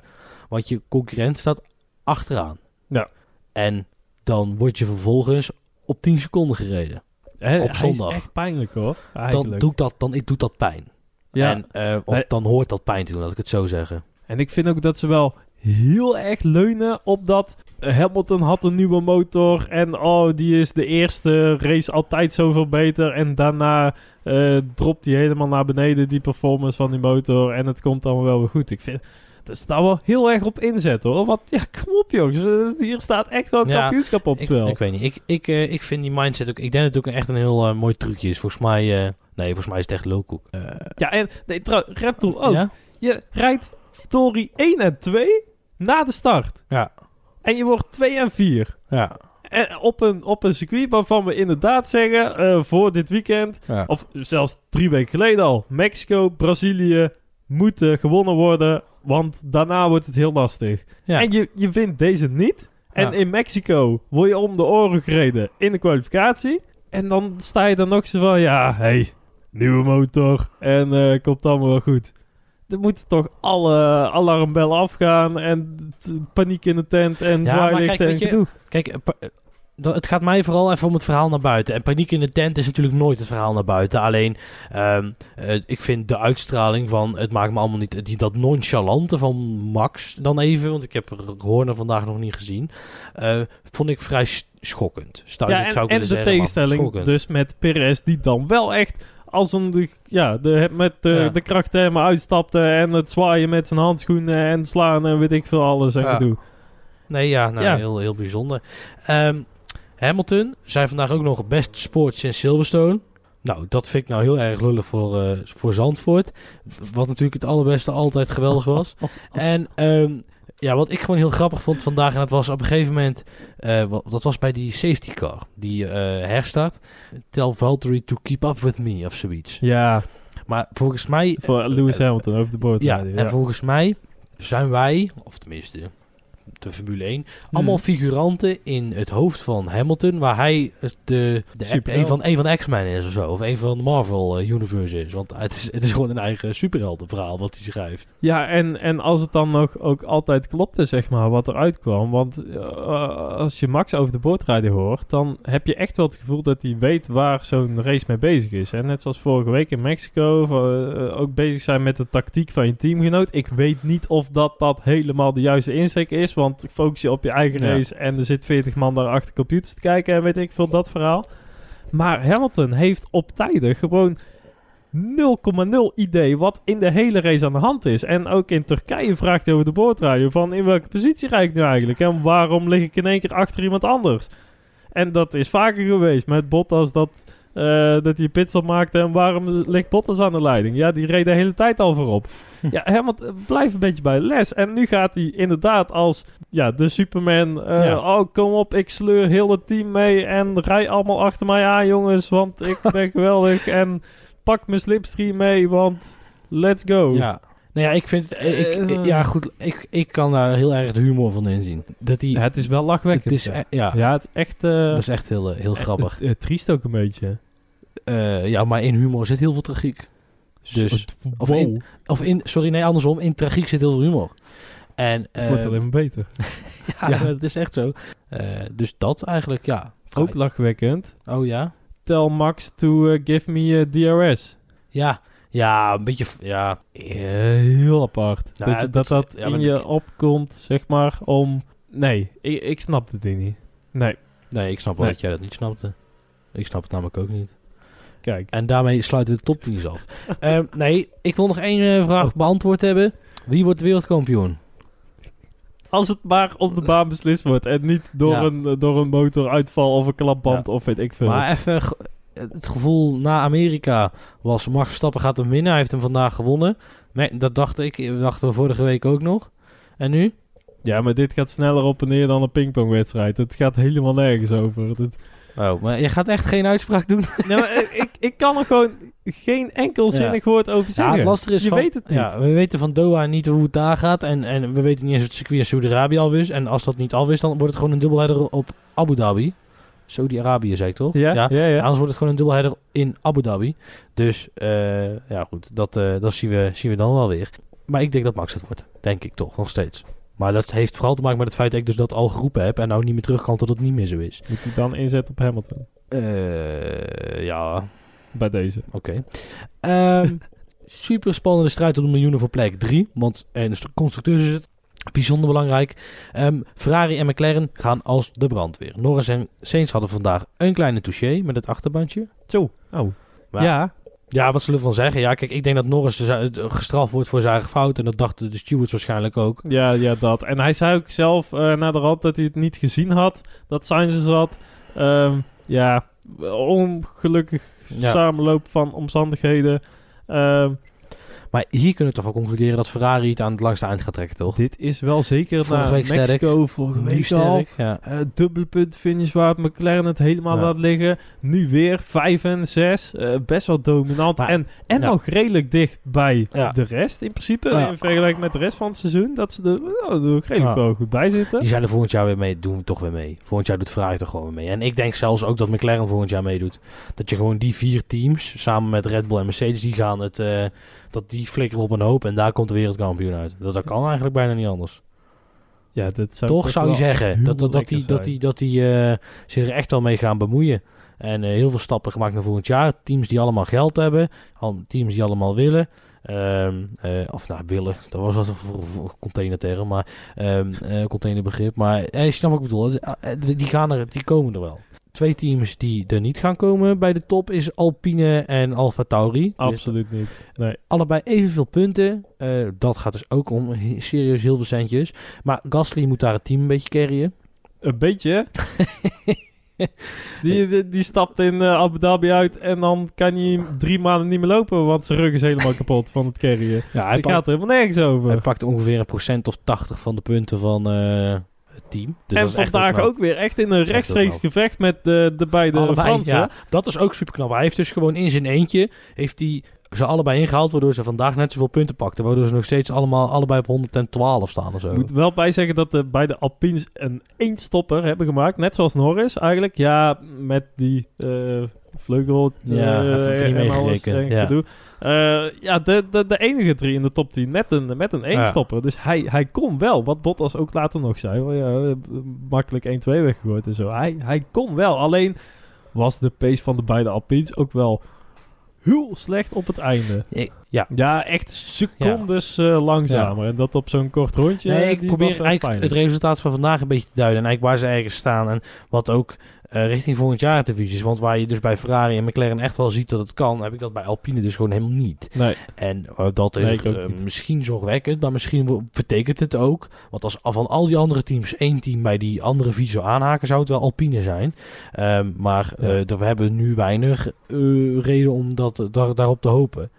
Want je concurrent staat achteraan. Ja. En dan word je vervolgens op 10 seconden gereden. Hij op is zondag. echt pijnlijk hoor. dan Eigenlijk. doet dat, dan doet dat pijn. ja. En, eh, of dan hoort dat pijn te doen, laat ik het zo zeggen. En ik vind ook dat ze wel heel erg leunen op dat Hamilton had een nieuwe motor en oh, die is de eerste race altijd zoveel beter en daarna eh, dropt hij helemaal naar beneden die performance van die motor en het komt allemaal wel weer goed. Ik vind daar wel heel erg op inzetten hoor. Want ja, kom op jongens, eh, hier staat echt wel een Ja, kampioenschap op het Ik, spel. ik weet niet. Ik, ik, eh, ik vind die mindset ook... Ik denk dat het ook echt een heel eh, mooi trucje is. Volgens mij... nee, volgens mij is het echt lulkoek. Ja, en nee, trouw, Red Bull ook. Ja? Je rijdt Story 1 en 2 na de start. Ja. En je wordt 2 en 4. Ja. En op een, op een circuit waarvan we inderdaad zeggen, voor dit weekend, ja. of zelfs drie weken geleden al, Mexico, Brazilië moeten gewonnen worden, want daarna wordt het heel lastig. Ja. En je, je wint deze niet. En Ja. in Mexico word je om de oren gereden in de kwalificatie. En dan sta je dan nog zo van, ja, hey, nieuwe motor en eh, komt allemaal wel goed. Er moeten toch alle alarmbellen afgaan en paniek in de tent en Ja, maar kijk, en weet je, gedoe. Kijk, dat- het gaat mij vooral even om het verhaal naar buiten. En paniek in de tent is natuurlijk nooit het verhaal naar buiten. Alleen, ehm, eh, ik vind de uitstraling van... Het maakt me allemaal niet... Die, dat nonchalante van Max dan even... Want ik heb Horner vandaag nog niet gezien. eh, vond ik vrij schokkend. Ja, en, zou ik en de zeggen, tegenstelling dus met Perez, die dan wel echt als een, de, ja, de, met de, Ja. de krachttermen uitstapte en het zwaaien met zijn handschoenen en slaan en weet ik veel alles en Ja. gedoe. Nee, ja, nou, Ja. Heel, heel bijzonder. Ehm, Hamilton zei vandaag ook nog best sport sinds Silverstone. Nou, dat vind ik nou heel erg lullig voor, eh, voor Zandvoort. Wat natuurlijk het allerbeste altijd geweldig was. <laughs> en ehm, ja, wat ik gewoon heel grappig vond vandaag, en dat was op een gegeven moment, eh, dat was bij die safety car, die eh, herstart. Tell Valtteri to keep up with me, of zoiets. Ja, Maar volgens mij... voor Lewis Hamilton over de boord ja, en volgens mij zijn wij, of tenminste de Formule 1, allemaal Hmm. figuranten in het hoofd van Hamilton, waar hij het de, de een van, een van de X-Men is of zo, of een van de Marvel eh, Universe is. Want het is, het is gewoon een eigen superheldenverhaal wat hij schrijft. Ja, en, en als het dan nog ook altijd klopte, zeg maar, wat eruit kwam. Want eh, als je Max over de boordrijden hoort, dan heb je echt wel het gevoel dat hij weet waar zo'n race mee bezig is. En net zoals vorige week in Mexico, eh, ook bezig zijn met de tactiek van je teamgenoot. Ik weet niet of dat, dat helemaal de juiste insteek is, want focus je op je eigen Ja. race en er zit 40 man daar achter computers te kijken en weet ik veel, dat verhaal. Maar Hamilton heeft op tijden gewoon 0,0 idee wat in de hele race aan de hand is. En ook in Turkije vraagt hij over de boordradio van in welke positie rijd ik nu eigenlijk? En waarom lig ik in één keer achter iemand anders? En dat is vaker geweest met Bottas dat, dat hij pitstop maakte. En waarom ligt Bottas aan de leiding? Ja, die reed de hele tijd al voorop. ja, Hamilton blijft een beetje bij les. En nu gaat hij inderdaad als ja, de Superman. eh, Ja. Oh, kom op, ik sleur heel het team mee. En rij allemaal achter mij aan, jongens. Want ik <laughs> ben geweldig. En pak mijn slipstream mee, want let's go. Ja. Nou ja, ik vind het... Ik, Eh. ja, goed. Ik, ik kan daar heel erg de humor van inzien. Dat die... Ja, het is wel lachwekkend. het is, ja. e- ja, ja, het is echt... eh, dat is echt heel, eh, heel grappig. eh, eh, triest ook een beetje. Eh, ja, maar in humor zit heel veel tragiek. Dus- of in- Of in... Sorry, nee, andersom. In tragiek zit heel veel humor. En, het wordt eh, alleen maar beter. <laughs> Ja, Ja. dat is echt zo. Eh, dus dat eigenlijk, ja. Ook lachwekkend. Oh ja? Tell Max to eh, give me DRS. Ja. Ja, een beetje... Ja. Heel apart. Nou, dat, het dat is- dat ja, in je opkomt, zeg maar, om... Nee, ik, ik snap het ding niet. Nee, Nee, ik snap wel Nee. dat jij dat niet snapte. Ik snap het namelijk ook niet. Kijk. En daarmee sluiten we de top 10 af. <laughs> Ehm, nee, ik wil nog één eh, vraag beantwoord hebben. Wie wordt wereldkampioen? Als het maar op de baan beslist wordt en niet door, Ja. een, eh, door een motoruitval of een klapband of weet ik veel. Maar even, ge- het gevoel na Amerika was Max Verstappen gaat hem winnen. Hij heeft hem vandaag gewonnen. Nee, dat dacht ik. Dat dachten we vorige week ook nog. En nu? Ja, maar dit gaat sneller op en neer dan een pingpongwedstrijd. Het gaat helemaal nergens over. Het- Oh, maar je gaat echt geen uitspraak doen? Nee, maar ik- ik, kan er gewoon geen enkel Ja. zinnig woord over Ja, zeggen. het lastige is Je van- weet het niet. Ja, we weten van Doha niet hoe het daar gaat. En, en we weten niet eens of het circuit in Saudi-Arabië al is. En als dat niet al is, dan wordt het gewoon een dubbelheader op Abu Dhabi. Saudi-Arabië, zei ik toch? Ja, ja, ja. Anders wordt het gewoon een dubbelheader in Abu Dhabi. Dus eh, ja, goed, dat, eh, dat zien, we, zien we dan wel weer. Maar ik denk dat Max het wordt. Denk ik toch, nog steeds. Maar dat heeft vooral te maken met het feit dat ik dus dat al geroepen heb. En nou niet meer terug kan tot het niet meer zo is. Moet hij dan inzetten op Hamilton? Eh, ja, Bij deze. oké. Ehm, <laughs> super spannende strijd om de miljoenen voor plek 3. Want en de constructeurs is het bijzonder belangrijk. Ehm, Ferrari en McLaren gaan als de brandweer. Norris en Sainz hadden vandaag een kleine touché met het achterbandje. Zo. Oh. Maar- Ja. Ja, wat zullen we van zeggen? Ja, kijk, ik denk dat Norris dus, eh, gestraft wordt voor zijn eigen fout. En dat dachten de stewards waarschijnlijk ook. Ja, ja, dat. En hij zei ook zelf eh na de rand dat hij het niet gezien had. Dat Sainz zat. Ehm, ja, ongelukkig Ja. samenloop van omstandigheden. Ehm, Maar hier kunnen we toch wel concluderen dat Ferrari het aan het langste eind gaat trekken, toch? dit is wel zeker Vorige naar week sterk. Mexico vorige Nu week al. sterk, ja. Eh dubbele punt finish waar het McLaren het helemaal Ja. laat liggen. Nu weer 5 en 6. best wel dominant. Maar- en en ja. nog redelijk dicht bij de rest in principe. In vergelijking met de rest van het seizoen. Dat ze er, oh, redelijk wel goed bij zitten. Die zijn er volgend jaar weer mee, doen we toch weer mee. Volgend jaar doet Ferrari toch gewoon mee. En ik denk zelfs ook dat McLaren volgend jaar meedoet. Dat je gewoon die vier teams, samen met Red Bull en Mercedes, die gaan het, eh, dat die flikkeren op een hoop en daar komt de wereldkampioen uit. Dat, dat kan eigenlijk bijna niet anders. Ja, dat zou toch zou je zeggen dat, dat, dat die, dat die, dat die eh, zich er echt wel mee gaan bemoeien. En eh, heel veel stappen gemaakt naar volgend jaar. Teams die allemaal geld hebben. Teams die allemaal willen. Ehm, eh, of nou, willen. Dat was wat voor, voor containerterm. Maar ehm, eh, containerbegrip. Maar eh, je snapt wat ik bedoel. Eh, eh, Die, gaan er, die komen er wel. Twee teams die er niet gaan komen bij de top is Alpine en Alfa Tauri. Dus Absoluut niet. Nee. allebei evenveel punten. Eh, dat gaat dus ook om serieus heel veel centjes. Maar Gasly moet daar het team een beetje carryen. Een beetje. <laughs> die, die, die stapt in eh, Abu Dhabi uit en dan kan hij drie maanden niet meer lopen, want zijn rug is helemaal <laughs> kapot van het carryen. Ja, hij, pakt, gaat er helemaal nergens over. hij pakt ongeveer een procent of 80 van de punten van eh, team. Dus en vandaag knap. ook weer echt in een Echt rechtstreeks gevecht met de, de beide Allebei, Fransen. ja. Dat is ook super knap. Hij heeft dus gewoon in zijn eentje heeft hij ze allebei ingehaald, waardoor ze vandaag net zoveel punten pakten. Waardoor ze nog steeds allemaal allebei op 112 staan of zo. Ik moet wel bij zeggen dat de beide Alpines een één stopper hebben gemaakt. Net zoals Norris eigenlijk. Ja, met die eh, vleugel Ja, eh, even- even niet meegerekend, en ja. gedoe. Eh, ja, de, de, de enige drie in de top 10 met een, met een één Ja. stopper. Dus hij, hij kon wel, wat Bottas ook later nog zei. wel Ja, eh, makkelijk 1-2 weggegooid en zo. Hij, hij kon wel, alleen was de pace van de beide Alpines ook wel heel slecht op het einde. Ja. Ja, echt secondes eh, langzamer. En dat op zo'n kort rondje. nee, ik probeer eigenlijk het resultaat van vandaag een beetje te duiden. En eigenlijk waar ze ergens staan. En wat ook eh, richting volgend jaar te visie is. Want waar je dus bij Ferrari en McLaren echt wel ziet dat het kan, heb ik dat bij Alpine dus gewoon helemaal niet. Nee, En eh, dat is Nee, eh, misschien zorgwekkend, maar misschien betekent het ook. Want als van al die andere teams één team bij die andere visie zou aanhaken, zou het wel Alpine zijn. Ehm, maar Ja. we hebben nu weinig reden om dat, daar, daarop te hopen.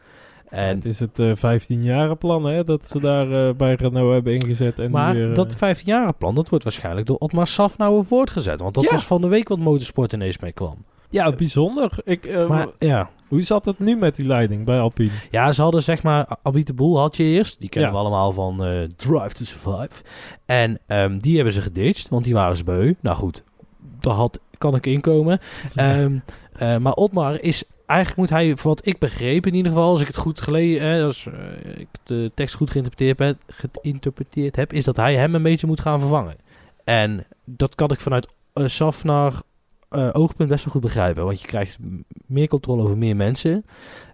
En, het is het eh 15-jaren plan hè, dat ze daar eh, bij Renault hebben ingezet. En maar weer, eh, dat 15 plan, dat wordt waarschijnlijk door Otmar Safnauer voortgezet. Want dat Ja. was van de week wat motorsport ineens mee kwam. ja, bijzonder. Ik, Maar ja. Hoe zat het nu met die leiding bij Alpine? Ja, ze hadden zeg maar, Abit de Boel had je eerst. Die kennen Ja. we allemaal van Drive to Survive. En ehm, die hebben ze geditcht, want die waren ze beu. Nou goed, daar had, kan ik inkomen. <laughs> Eh, maar Otmar is, eigenlijk moet hij, voor wat ik begreep in ieder geval, als ik het goed gelezen, eh, als eh, ik de tekst goed geïnterpreteerd heb, geïnterpreteerd heb, is dat hij hem een beetje moet gaan vervangen. En dat kan ik vanuit uh, Safnar eh, oogpunt best wel goed begrijpen. Want je krijgt meer controle over meer mensen.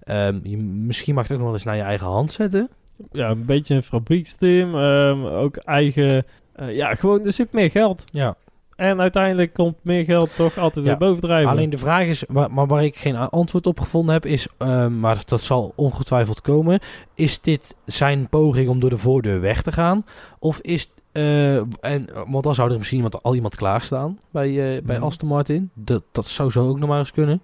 Ehm, je, misschien mag het ook nog wel eens naar je eigen hand zetten. Ja, een beetje een fabrieksteam. ehm, ook eigen... ja, gewoon, er zit meer geld. Ja. En uiteindelijk komt meer geld toch altijd Ja, weer bovendrijven. Alleen de vraag is, waar, maar waar ik geen antwoord op gevonden heb, is, ehm, maar dat zal ongetwijfeld komen. Is dit zijn poging om door de voordeur weg te gaan? Of is, eh, en, want dan zou er misschien iemand, al iemand klaarstaan bij, eh, bij Mhm. Aston Martin. Dat, dat zou zo ook nog maar eens kunnen.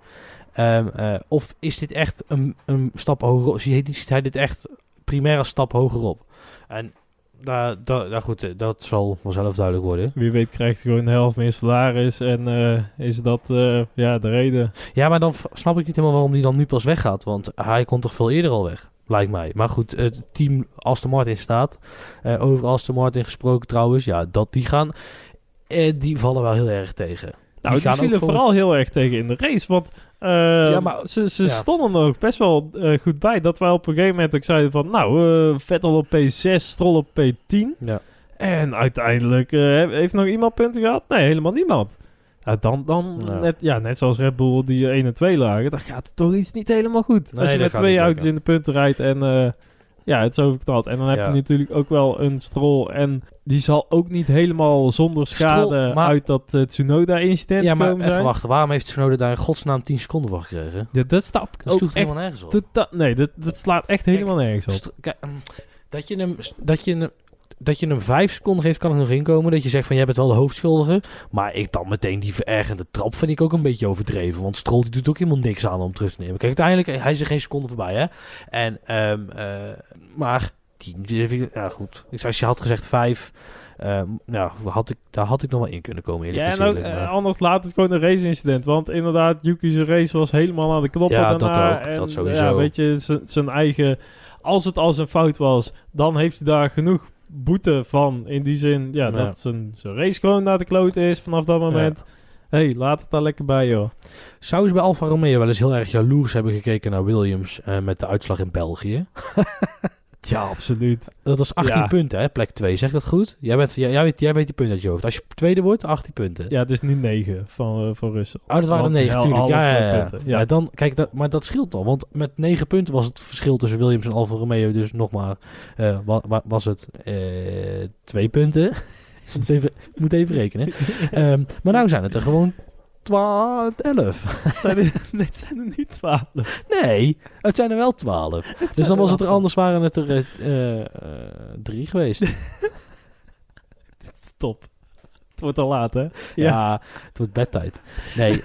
Ehm, eh, of is dit echt een, een stap hoger ziet hij dit echt primair als stap hoger op? En daar, daar, nou goed, eh, dat zal vanzelf duidelijk worden. Wie weet krijgt hij gewoon de helft meer salaris. En eh, is dat eh, ja, de reden. Ja, maar dan snap ik niet helemaal waarom die dan nu pas weggaat. Want hij komt toch veel eerder al weg, lijkt mij. Maar goed, het team Aston Martin staat. Eh, over Aston Martin gesproken trouwens. Ja, dat die gaan... die vallen wel heel erg tegen. Nou, die, ook vielen voor- vooral heel erg tegen in de race. Want eh, Ja, maar- ze, ze ja. stonden er ook best wel eh, goed bij. Dat wij op een gegeven moment ook zeiden van... Nou, eh, Vettel op P6, Stroll op P10. Ja. En uiteindelijk eh, heeft nog iemand punten gehad? Nee, helemaal niemand. Ja, dan, dan Ja. Net, ja, net zoals Red Bull die 1 en 2 lagen, dan gaat het toch iets niet helemaal goed. Nee, Als je met twee auto's in de punten rijdt en ja, het is overknald. En dan heb Ja. je natuurlijk ook wel een Stroll en die zal ook niet helemaal zonder schade maar- uit dat eh, Tsunoda-incident Ja, maar even wachten. Waarom heeft Tsunoda daar in godsnaam 10 seconden voor gekregen? Ja, dat snap ik Dat ook echt helemaal nergens op. totaal- Nee, dat, dat slaat echt helemaal nergens op. Kijk, mm, dat je hem... Dat je hem dat je hem vijf seconden geeft, kan ik nog inkomen. Dat je zegt van, jij bent wel de hoofdschuldige. Maar ik dan meteen die verergende trap vind ik ook een beetje overdreven. Want Stroll die doet ook helemaal niks aan om terug te nemen. Kijk, uiteindelijk, hij is er geen seconde voorbij, hè. En, ehm, eh, maar, die, ja goed. Als je had gezegd vijf, ehm, nou, had ik, daar had ik nog wel in kunnen komen, eerlijk Ja, en gezegd. ook, Maar- eh, anders laat het gewoon een race-incident. Want inderdaad, Yuki's race was helemaal aan de knoppen Ja, dat daarna. ook, en, dat sowieso. Ja, weet je, zijn eigen... Als het al zijn fout was, dan heeft hij daar genoeg boete van. In die zin, ja, Ja. dat zijn, zijn race gewoon naar de kloot is vanaf dat moment. hey, laat het daar lekker bij, joh. Zou ze bij Alfa Romeo wel eens heel erg jaloers hebben gekeken naar Williams eh, met de uitslag in België? <laughs> Ja, absoluut. Dat was 18 Ja. punten, hè? Plek 2. Zeg dat goed? Jij, bent, jij, jij weet, jij weet die punten uit je hoofd. Als je tweede wordt, 18 punten. Ja, het is nu 9 van, eh, van. Oh, dat waren er Want 9, hel- natuurlijk. Ja, ja, eh, ja. punten. Ja. Dan, kijk, dat, maar dat scheelt al. Want met 9 punten was het verschil tussen Williams en Alfa Romeo dus nog maar... eh, wa- wa- was het eh 2 punten. Ik <laughs> moet even, moet even rekenen. <laughs> Ehm, maar nou zijn het er gewoon 12, 11. Het zijn er, <laughs> nee, het zijn er niet 12. Nee, het zijn er wel 12. <laughs> Dus dan was het er anders, waren het er eh, drie geweest. <laughs> Stop. Het wordt al laat, hè? Ja, het wordt bedtijd. Nee.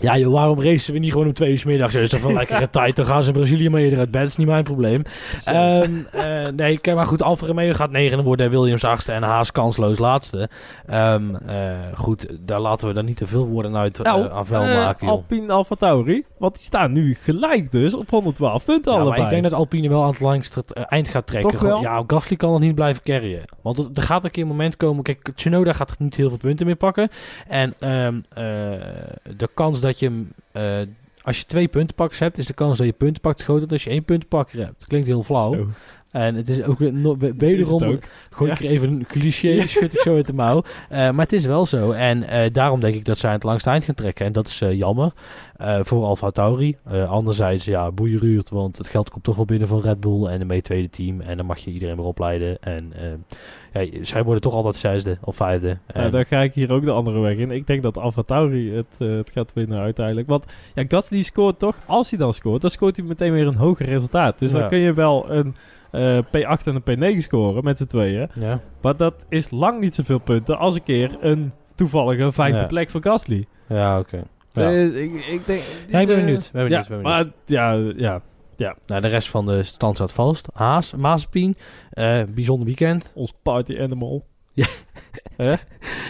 Ja, joh, waarom racen we niet gewoon om twee uur 's middags? Is toch wel <laughs> lekkere tijd? Dan gaan ze in Brazilië mee eerder uit bed. is niet mijn probleem. Ehm, eh, nee, kijk maar goed. Alfa Romeo gaat negende worden. en Williams achtste en Haas kansloos laatste. Eh, goed, daar laten we dan niet te veel woorden uit Nou, eh, aan vuil eh, maken, joh. Alpine Alfa Tauri. Want die staan nu gelijk dus op 112 punten Ja, maar allebei. ik denk dat Alpine wel aan het langste eh, eind gaat trekken. Toch Gewoon- wel? Ja, Gasly kan nog niet blijven carryen. Want het- er gaat een keer een moment komen... Kijk, Tsunoda gaat niet heel veel punten meer pakken. En ehm, eh, de kans dat je hem... eh, als je twee puntenpakkers hebt, is de kans dat je punten pakt groter dan als je één puntenpakker hebt. Klinkt heel flauw. Zo. En het is ook weer no- wederom... Gooi Ja. ik er even een cliché, schud ik zo uit de mouw. <laughs> Eh, maar het is wel zo. En eh, daarom denk ik dat zij het langste eind gaan trekken. En dat is jammer voor Alfa Tauri. Anderzijds, ja, boeien ruurt. Want het geld komt toch wel binnen van Red Bull en een mee tweede team. En dan mag je iedereen weer opleiden. En ja, zij worden toch altijd zesde of vijfde. Ja, En- dan ga ik hier ook de andere weg in. Ik denk dat Alfa Tauri het, eh, het gaat winnen uiteindelijk. Want ja, Gasly scoort toch, als hij dan scoort, dan scoort hij meteen weer een hoger resultaat. Dus Ja. dan kun je wel een eh, P8 en een P9 scoren met z'n tweeën. ja. Maar dat is lang niet zoveel punten als een keer een toevallige vijfde Ja. plek voor Gasly. ja, oké. Ja. Dus ik, ik denk... Ja, ik ben eh, benieuwd. Ben benieuwd, ja, ik ben benieuwd. maar ja, ja, Nou, de rest van de stand staat vast. Haas, Mazepin, eh, bijzonder weekend. ons party animal.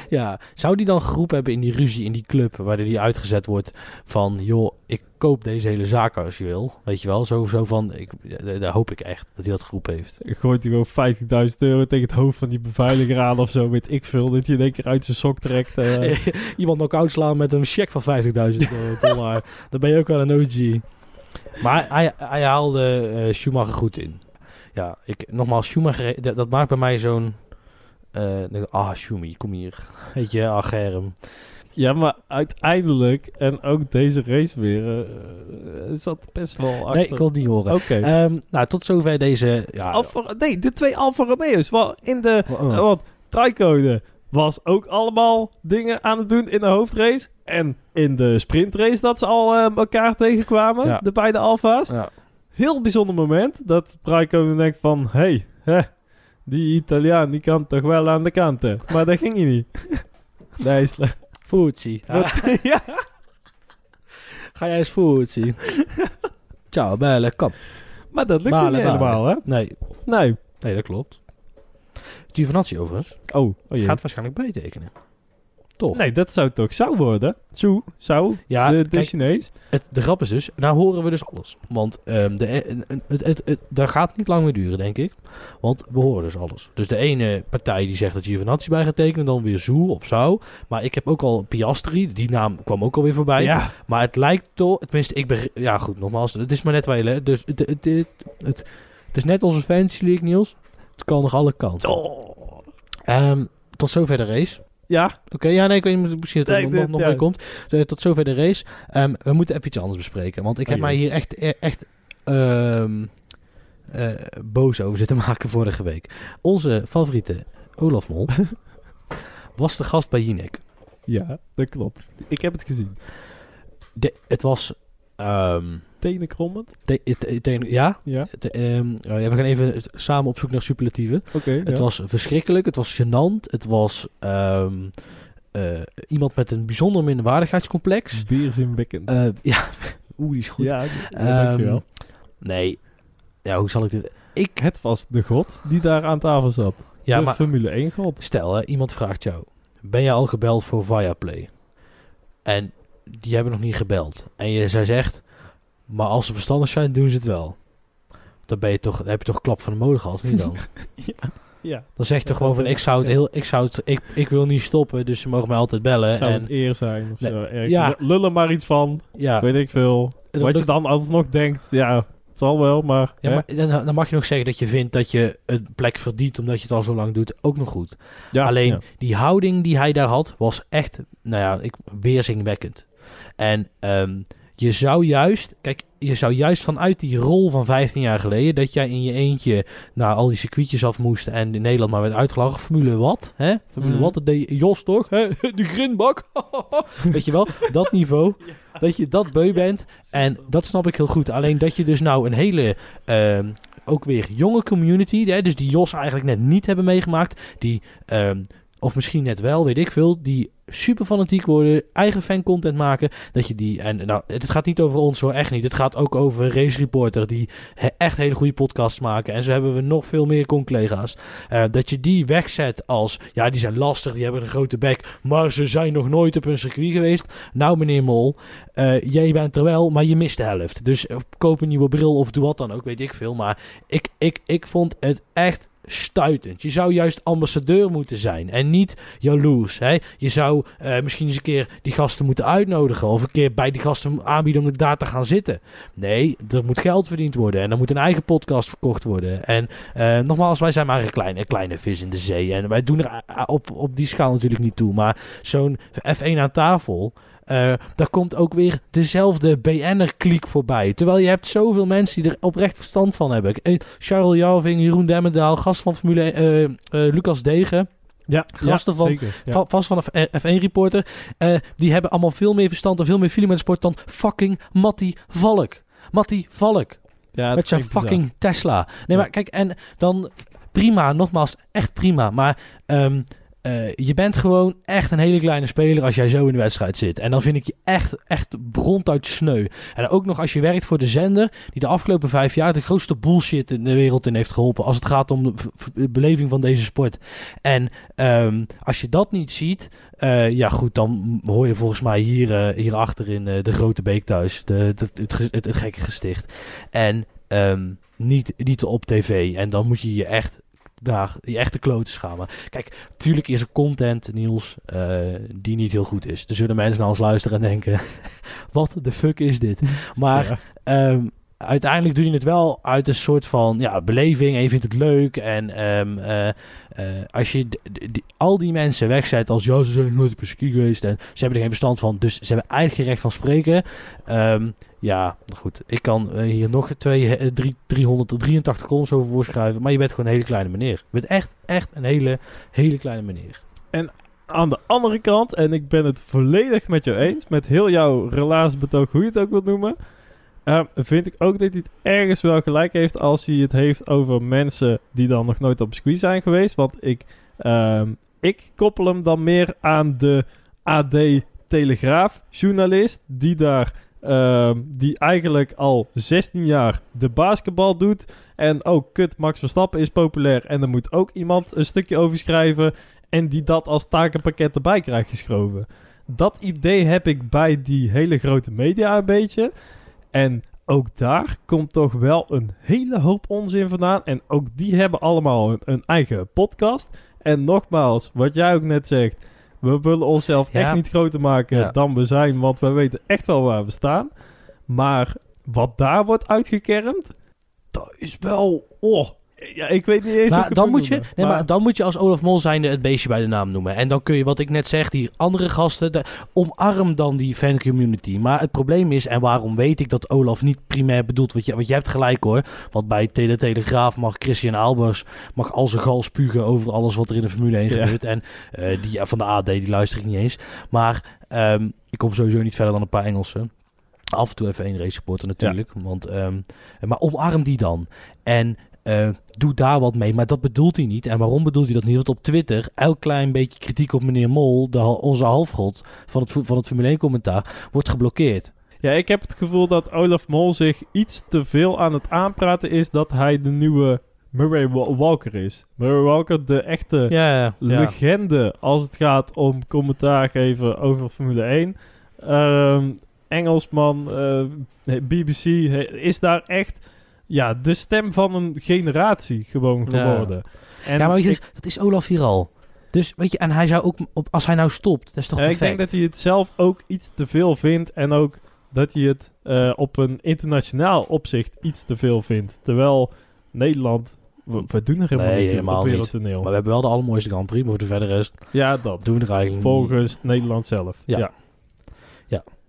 Ja, <laughs> zou die dan geroepen hebben in die ruzie, in die club, waar die uitgezet wordt van, joh, ik koop deze hele zaak als je wil. Weet je wel, zo, zo van, ik, eh, daar hoop ik echt dat hij dat geroepen heeft. Ik gooit hij gewoon 50.000 euro tegen het hoofd van die beveiliger aan of zo. Weet ik veel. Dat hij in één keer uit zijn sok trekt. eh. <laughs> Iemand knock-out slaan met een cheque van 50.000 dollar. <laughs> Dan ben je ook wel een OG. Maar hij, hij haalde eh, Schumacher goed in. Ja, ik, nogmaals, Schumacher, dat, dat maakt bij mij zo'n... eh, ah, Schumi, kom hier. <laughs> Weet je, ah, Germ. Ja, maar uiteindelijk, en ook deze race weer, eh, eh, zat best wel achter. Nee, ik wil het niet horen. Oké. Ehm, nou, tot zover deze... Ja, Alfa- nee, de twee Alfa Romeo's. Wel in de... Oh, oh. eh, Want Raikkonen was ook allemaal dingen aan het doen in de hoofdrace. En in de sprintrace dat ze al eh, elkaar tegenkwamen. Ja. De beide Alfa's. ja. Heel bijzonder moment. Dat Raikkonen denkt van... Hé, hey, die Italiaan die kan toch wel aan de kanten. Maar dat ging hij niet. <laughs> Nee, is. <laughs> Wat- ja. Ga jij eens Fuji. Ciao, belle, kom. Maar dat lukt niet helemaal, hè? Nee, Nee. nee, dat klopt. Giovinazzi overigens Oh, oh jee. gaat waarschijnlijk bijtekenen. Toch? Nee, dat zou toch zou worden? Zou, zou, Ja, de, de kijk, Chinees. Het, de grap is dus, nou horen we dus alles. Want ehm, de, eh, het, het, het, dat gaat niet lang meer duren, denk ik. Want we horen dus alles. Dus de ene partij die zegt dat Giovinazzi bij gaat tekenen, dan weer Zoe of zou. Maar ik heb ook al Piastri, die naam kwam ook alweer voorbij. Ja. Maar het lijkt toch, tenminste, ik ben, ja goed, nogmaals, het is maar net waar je, dus het, het, het, het, het is net onze Fantasy League, Niels. Het kan nog alle kanten. Oh. Ehm, tot zover de race. Ja, Oké, ja, nee, ik weet niet misschien dat er Nee, nog, nog ja. komt. Eh, tot zover de race. Ehm, we moeten even iets anders bespreken. Want ik Oh, heb mij joh. hier echt, e- echt ehm, eh, boos over zitten <laughs> maken vorige week. Onze favoriete Olaf Mol <laughs> was de gast bij Jinek. ja, dat klopt. Ik heb het gezien. De, het was... ehm, Tenen krommend. te- te- te- ja? Ja, ehm, oh ja, we gaan even samen op zoek naar superlatieven. oké. Het ja. was verschrikkelijk, het was gênant, het was ehm, eh, iemand met een bijzonder minderwaardigheidscomplex. Weerzinwekkend. Eh, ja, <laughs> oeh, die is goed. Ja, dankjewel. Nee, ja, hoe zal ik dit... Ik, Het was de god die daar aan tafel zat. ja, de maar Formule 1 god. stel, hè, iemand vraagt jou, ben je al gebeld voor Viaplay? En die hebben nog niet gebeld. En je, zij zegt, maar als ze verstandig zijn, doen ze het wel. Dan, ben je toch, dan heb je toch klap van de molen gehad, niet dan? <laughs> ja. ja. Dan zeg je toch gewoon van, ik zou het heel, ik zou het, ik, ik wil niet stoppen, dus ze mogen mij altijd bellen. Zou en het eer zijn of Nee, zo. Erg. ja. L- Lul er maar iets van. ja, Weet ik veel. Wat je dan alsnog denkt, ja, het zal wel, maar... ja, maar dan, dan mag je nog zeggen dat je vindt dat je een plek verdient omdat je het al zo lang doet. Ook nog goed. Ja, Alleen ja. die houding die hij daar had, was echt, nou ja, ik, weerzinwekkend. En ehm, je zou juist, kijk, je zou juist vanuit die rol van 15 jaar geleden, dat jij in je eentje naar al die circuitjes af moest en in Nederland maar werd uitgelachen. Formule wat? Hè? Formule Mhm. wat? Dat deed Jos toch? Hè? <laughs> De grindbak? <laughs> Weet je wel? Dat niveau. <laughs> Dat je dat beu bent. En dat snap ik heel goed. Alleen dat je dus nou een hele, ehm, ook weer jonge community, hè, dus die Jos eigenlijk net niet hebben meegemaakt, die, ehm, of misschien net wel, weet ik veel, die super fanatiek worden, eigen fancontent maken, dat je die, en nou, het gaat niet over ons hoor, echt niet. Het gaat ook over Race Reporter, die echt hele goede podcasts maken. En zo hebben we nog veel meer collega's. Eh, dat je die wegzet als, ja, die zijn lastig, die hebben een grote bek, maar ze zijn nog nooit op een circuit geweest. Nou, meneer Mol, eh, jij bent er wel, maar je mist de helft. Dus eh, koop een nieuwe bril of doe wat dan ook, weet ik veel. Maar ik, ik, ik vond het echt stuitend. Je zou juist ambassadeur moeten zijn en niet jaloers. Hè? Je zou eh, misschien eens een keer die gasten moeten uitnodigen of een keer bij die gasten aanbieden om daar te gaan zitten. Nee, er moet geld verdiend worden en er moet een eigen podcast verkocht worden. En eh, nogmaals, wij zijn maar een kleine, kleine vis in de zee en wij doen er eh, op, op die schaal natuurlijk niet toe. Maar zo'n F1 aan tafel, eh, daar komt ook weer dezelfde BN'er-kliek voorbij. Terwijl je hebt zoveel mensen die er oprecht verstand van hebben. Eh, Charles Jarving, Jeroen Demmendaal, gast van Formule eh, Lucas Degen. Ja, Gasten ja, van- zeker. Ja. Va- Vast van de F1-reporter. die hebben allemaal veel meer verstand en veel meer feeling met sport dan fucking Matti Valk. Matti Valk. Ja, met zijn bizar. fucking Tesla. Nee, maar kijk, en dan prima, nogmaals, echt prima. Maar ehm, eh, je bent gewoon echt een hele kleine speler als jij zo in de wedstrijd zit. En dan vind ik je echt, echt ronduit sneu. En ook nog als je werkt voor de zender, die de afgelopen vijf jaar de grootste bullshit in de wereld in heeft geholpen. Als het gaat om de beleving van deze sport. En ehm, als je dat niet ziet, eh, ja goed, dan hoor je volgens mij hier, eh, hierachter in de Grote Beek thuis. De, het, het gekke gesticht. En ehm, niet, niet op tv. En dan moet je je echt naar je echte kloten schamen. Kijk, natuurlijk is er content, Niels, eh, die niet heel goed is. Er zullen mensen naar ons luisteren en denken, <laughs> wat de fuck is dit? <laughs> Maar Ja. Ehm, uiteindelijk doe je het wel uit een soort van ja, beleving en je vindt het leuk. En ehm, eh, eh, als je al die mensen wegzet als ja, ze zijn nooit op een circuit geweest en ze hebben er geen bestand van, dus ze hebben eigenlijk geen recht van spreken. Ehm, ja, goed. Ik kan eh, hier nog twee, drie, 383 columns over voorschrijven, maar je bent gewoon een hele kleine meneer. Je bent echt, echt een hele, hele kleine meneer. Aan de andere kant, en ik ben het volledig met jou eens, met heel jouw relatiebetoog, hoe je het ook wilt noemen, eh, vind ik ook dat hij ergens wel gelijk heeft als hij het heeft over mensen die dan nog nooit op circuit zijn geweest. Want ik, ehm, ik koppel hem dan meer aan de AD Telegraaf journalist die daar, ehm, die eigenlijk al 16 jaar de basketbal doet. En oh kut, Max Verstappen is populair en er moet ook iemand een stukje over schrijven. En die dat als takenpakket erbij krijgt geschoven. Dat idee heb ik bij die hele grote media een beetje. En ook daar komt toch wel een hele hoop onzin vandaan. En ook die hebben allemaal een, een eigen podcast. En nogmaals, wat jij ook net zegt. We willen onszelf Ja. echt niet groter maken Ja. dan we zijn. Want we weten echt wel waar we staan. Maar wat daar wordt uitgekermd. Dat is wel... Oh, Ja, ik weet niet eens Maar dan, moet je, noemen, nee, maar, dan moet je als Olaf Mol zijnde het beestje bij de naam noemen. En dan kun je, wat ik net zeg, die andere gasten, de, omarm dan die fancommunity. Maar het probleem is, en waarom weet ik dat Olaf niet primair bedoelt, want je, want je hebt gelijk hoor. Want bij Tele Telegraaf mag Christian Albers mag al zijn gal spugen over alles wat er in de Formule 1 Ja. gebeurt. En eh, die van de AD, die luister ik niet eens. Maar ehm, ik kom sowieso niet verder dan een paar Engelsen. Af en toe even één race supporter natuurlijk. Want, ehm, maar omarm die dan. En eh, doe daar wat mee. Maar dat bedoelt hij niet. En waarom bedoelt hij dat niet? Want op Twitter, elk klein beetje kritiek op meneer Mol, de, onze halfgod van het, van het Formule 1 commentaar, wordt geblokkeerd. Ja, ik heb het gevoel dat Olaf Mol zich iets te veel aan het aanpraten is dat hij de nieuwe Murray Wa- Walker is. Murray Walker, de echte Ja, ja. legende als het gaat om commentaar geven over Formule 1. Ehm, Engelsman, eh, BBC, is daar echt ja, de stem van een generatie gewoon geworden. En ja, maar weet je, ik, dat is Olaf hier al. Dus weet je, en hij zou ook, op, als hij nou stopt, dat is toch eh, ik perfect. denk dat hij het zelf ook iets te veel vindt en ook dat hij het eh, op een internationaal opzicht iets te veel vindt. Terwijl Nederland, we, we doen er helemaal Nee, niet helemaal op wereldtoneel. Maar we hebben wel de allermooiste Grand Prix, maar voor de verder rest Ja, dat. doen we er eigenlijk niet. Volgens Nederland zelf. Ja. ja.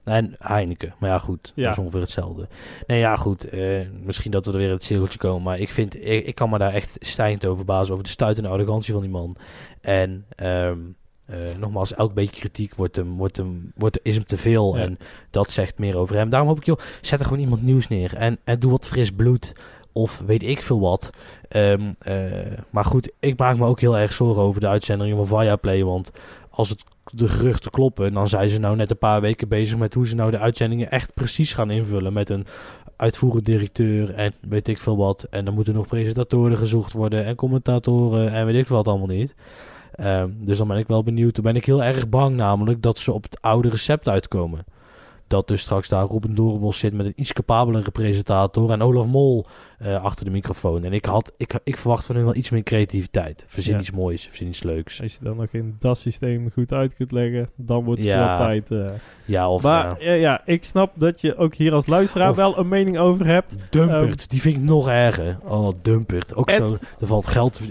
En Heineken. Maar ja, goed. Ja. Dat is ongeveer hetzelfde. Nee, ja, goed. eh, misschien dat we er weer het cirkeltje komen. Maar ik vind, ik, ik kan me daar echt stijgend over bazen. Over de stuitende arrogantie van die man. En ehm, eh, nogmaals, elk beetje kritiek wordt hem, wordt hem, wordt, is hem te veel. Ja. En dat zegt meer over hem. Daarom hoop ik, joh, zet er gewoon iemand nieuws neer. En, en doe wat fris bloed. Of weet ik veel wat. Ehm, eh, maar goed, ik maak me ook heel erg zorgen over de uitzendingen van Viaplay. Want als het de geruchten kloppen, dan zijn ze nou net een paar weken bezig met hoe ze nou de uitzendingen echt precies gaan invullen. Met een uitvoerend directeur en weet ik veel wat. En dan moeten nog presentatoren gezocht worden en commentatoren en weet ik wat allemaal niet. Ehm, dus dan ben ik wel benieuwd. Dan ben ik heel erg bang namelijk dat ze op het oude recept uitkomen. Dat dus straks daar Robin Doornbos zit met een iets capabelere presentator en Olaf Mol eh, achter de microfoon. En ik, had, ik, ik verwacht van hun wel iets meer creativiteit. Verzin Ja. iets moois, verzin iets leuks. Als je dan nog in dat systeem goed uit kunt leggen, dan wordt het Ja. wel tijd. eh. Ja, of maar ja. ja. Ja, ik snap dat je ook hier als luisteraar Of- wel een mening over hebt. Dumpert, die vind ik nog erger. Oh, Dumpert. Ook zo, er valt geld.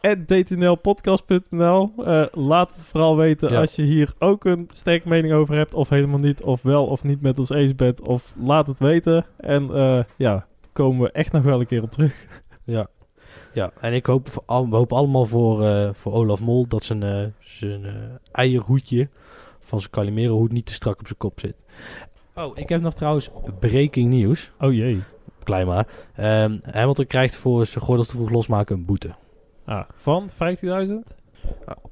En dtnlpodcast.nl. Eh, laat het vooral weten als je hier ook een sterke mening over hebt. Of helemaal niet. Of wel of niet met ons eens bent. Of laat het weten. En eh, ja, komen we echt nog wel een keer op terug. Ja. Ja, en ik hoop, voor al, we hopen allemaal voor, eh, voor Olaf Mol dat zijn, eh, zijn eh, eierhoedje van zijn Calimero-hoed niet te strak op zijn kop zit. Oh, ik heb nog trouwens breaking nieuws. Oh jee. Klein maar. Ehm Hamilton krijgt voor zijn gordels te vroeg losmaken een boete. Ah, van 15.000?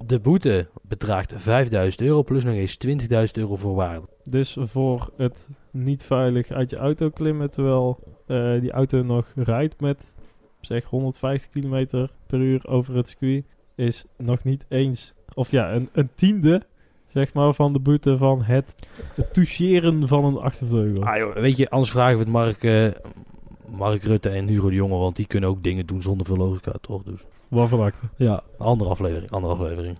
De boete bedraagt 5000 euro plus nog eens 20.000 euro voorwaardelijk. Dus voor het niet veilig uit je auto klimmen terwijl eh, die auto nog rijdt met zeg 150 km per uur over het circuit is nog niet eens, of ja, een, een tiende zeg maar van de boete van het, het toucheren van een achtervleugel. Ah, joh, weet je, anders vragen we het Mark, eh, Mark Rutte en Hugo de Jonge, want die kunnen ook dingen doen zonder veel logica, toch? Dus, Waarvan acte? ja, andere aflevering, andere aflevering.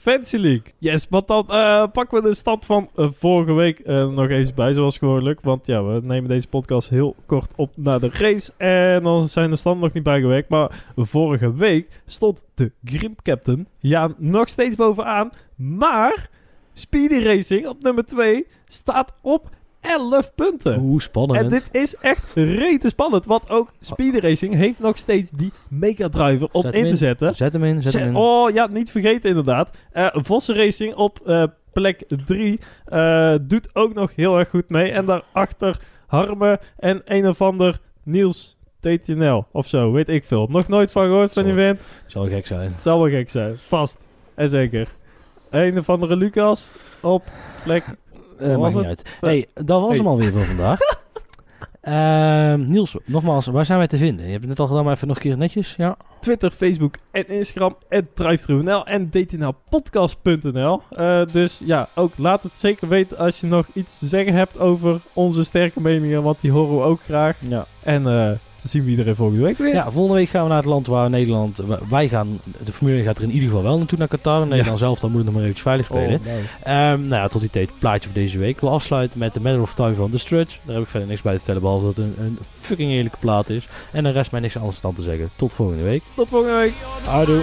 Fantasy League. Yes, want dan eh, pakken we de stand van eh, vorige week eh, nog eens bij, zoals gewoonlijk. Want ja, we nemen deze podcast heel kort op na de race. En dan zijn de standen nog niet bijgewerkt. Maar vorige week stond de Grim Captain ja nog steeds bovenaan. Maar Speedy Racing op nummer 2 staat op 11 punten. Hoe spannend. En dit is echt rete spannend. Want ook Speedy Racing heeft nog steeds die Mega Driver om in te zetten. Zet hem in, zet hem in. oh ja, niet vergeten inderdaad. Eh Vossen Racing op eh, plek 3 doet ook nog heel erg goed mee. En daarachter Harme en een of ander Niels TTNL of zo, weet ik veel. Nog nooit van gehoord van die event. Zou gek zijn. Zal wel gek zijn, vast en zeker. Een of andere Lucas op plek... Maakt niet uit. hey, dat was Hey. hem alweer voor vandaag. <laughs> Ehm, Niels, nogmaals, waar zijn wij te vinden? Je hebt het net al gedaan, maar even nog een keer netjes. Ja. Twitter, Facebook en Instagram. En DriveThruNL en dtnlpodcast.nl. Eh, dus ja, ook laat het zeker weten als je nog iets te zeggen hebt over onze sterke meningen. Want die horen we ook graag. ja. En eh, Dan zien we iedereen volgende week weer. Ja, volgende week gaan we naar het land waar Nederland... wa- Wij gaan... De Formule 1 gaat er in ieder geval wel naartoe naar Qatar. Nederland zelf, dan moet het nog maar eventjes veilig spelen. Oh, nee. Ehm, nou ja, tot die tijd plaatje voor deze week. Ik wil afsluiten met de Matter of Time van The Struts. Daar heb ik verder niks bij te vertellen, behalve dat het een, een fucking eerlijke plaat is. En dan rest mij niks anders dan te zeggen. Tot volgende week. Tot volgende week. Houdoe.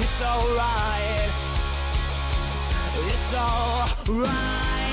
It's alright. It's alright.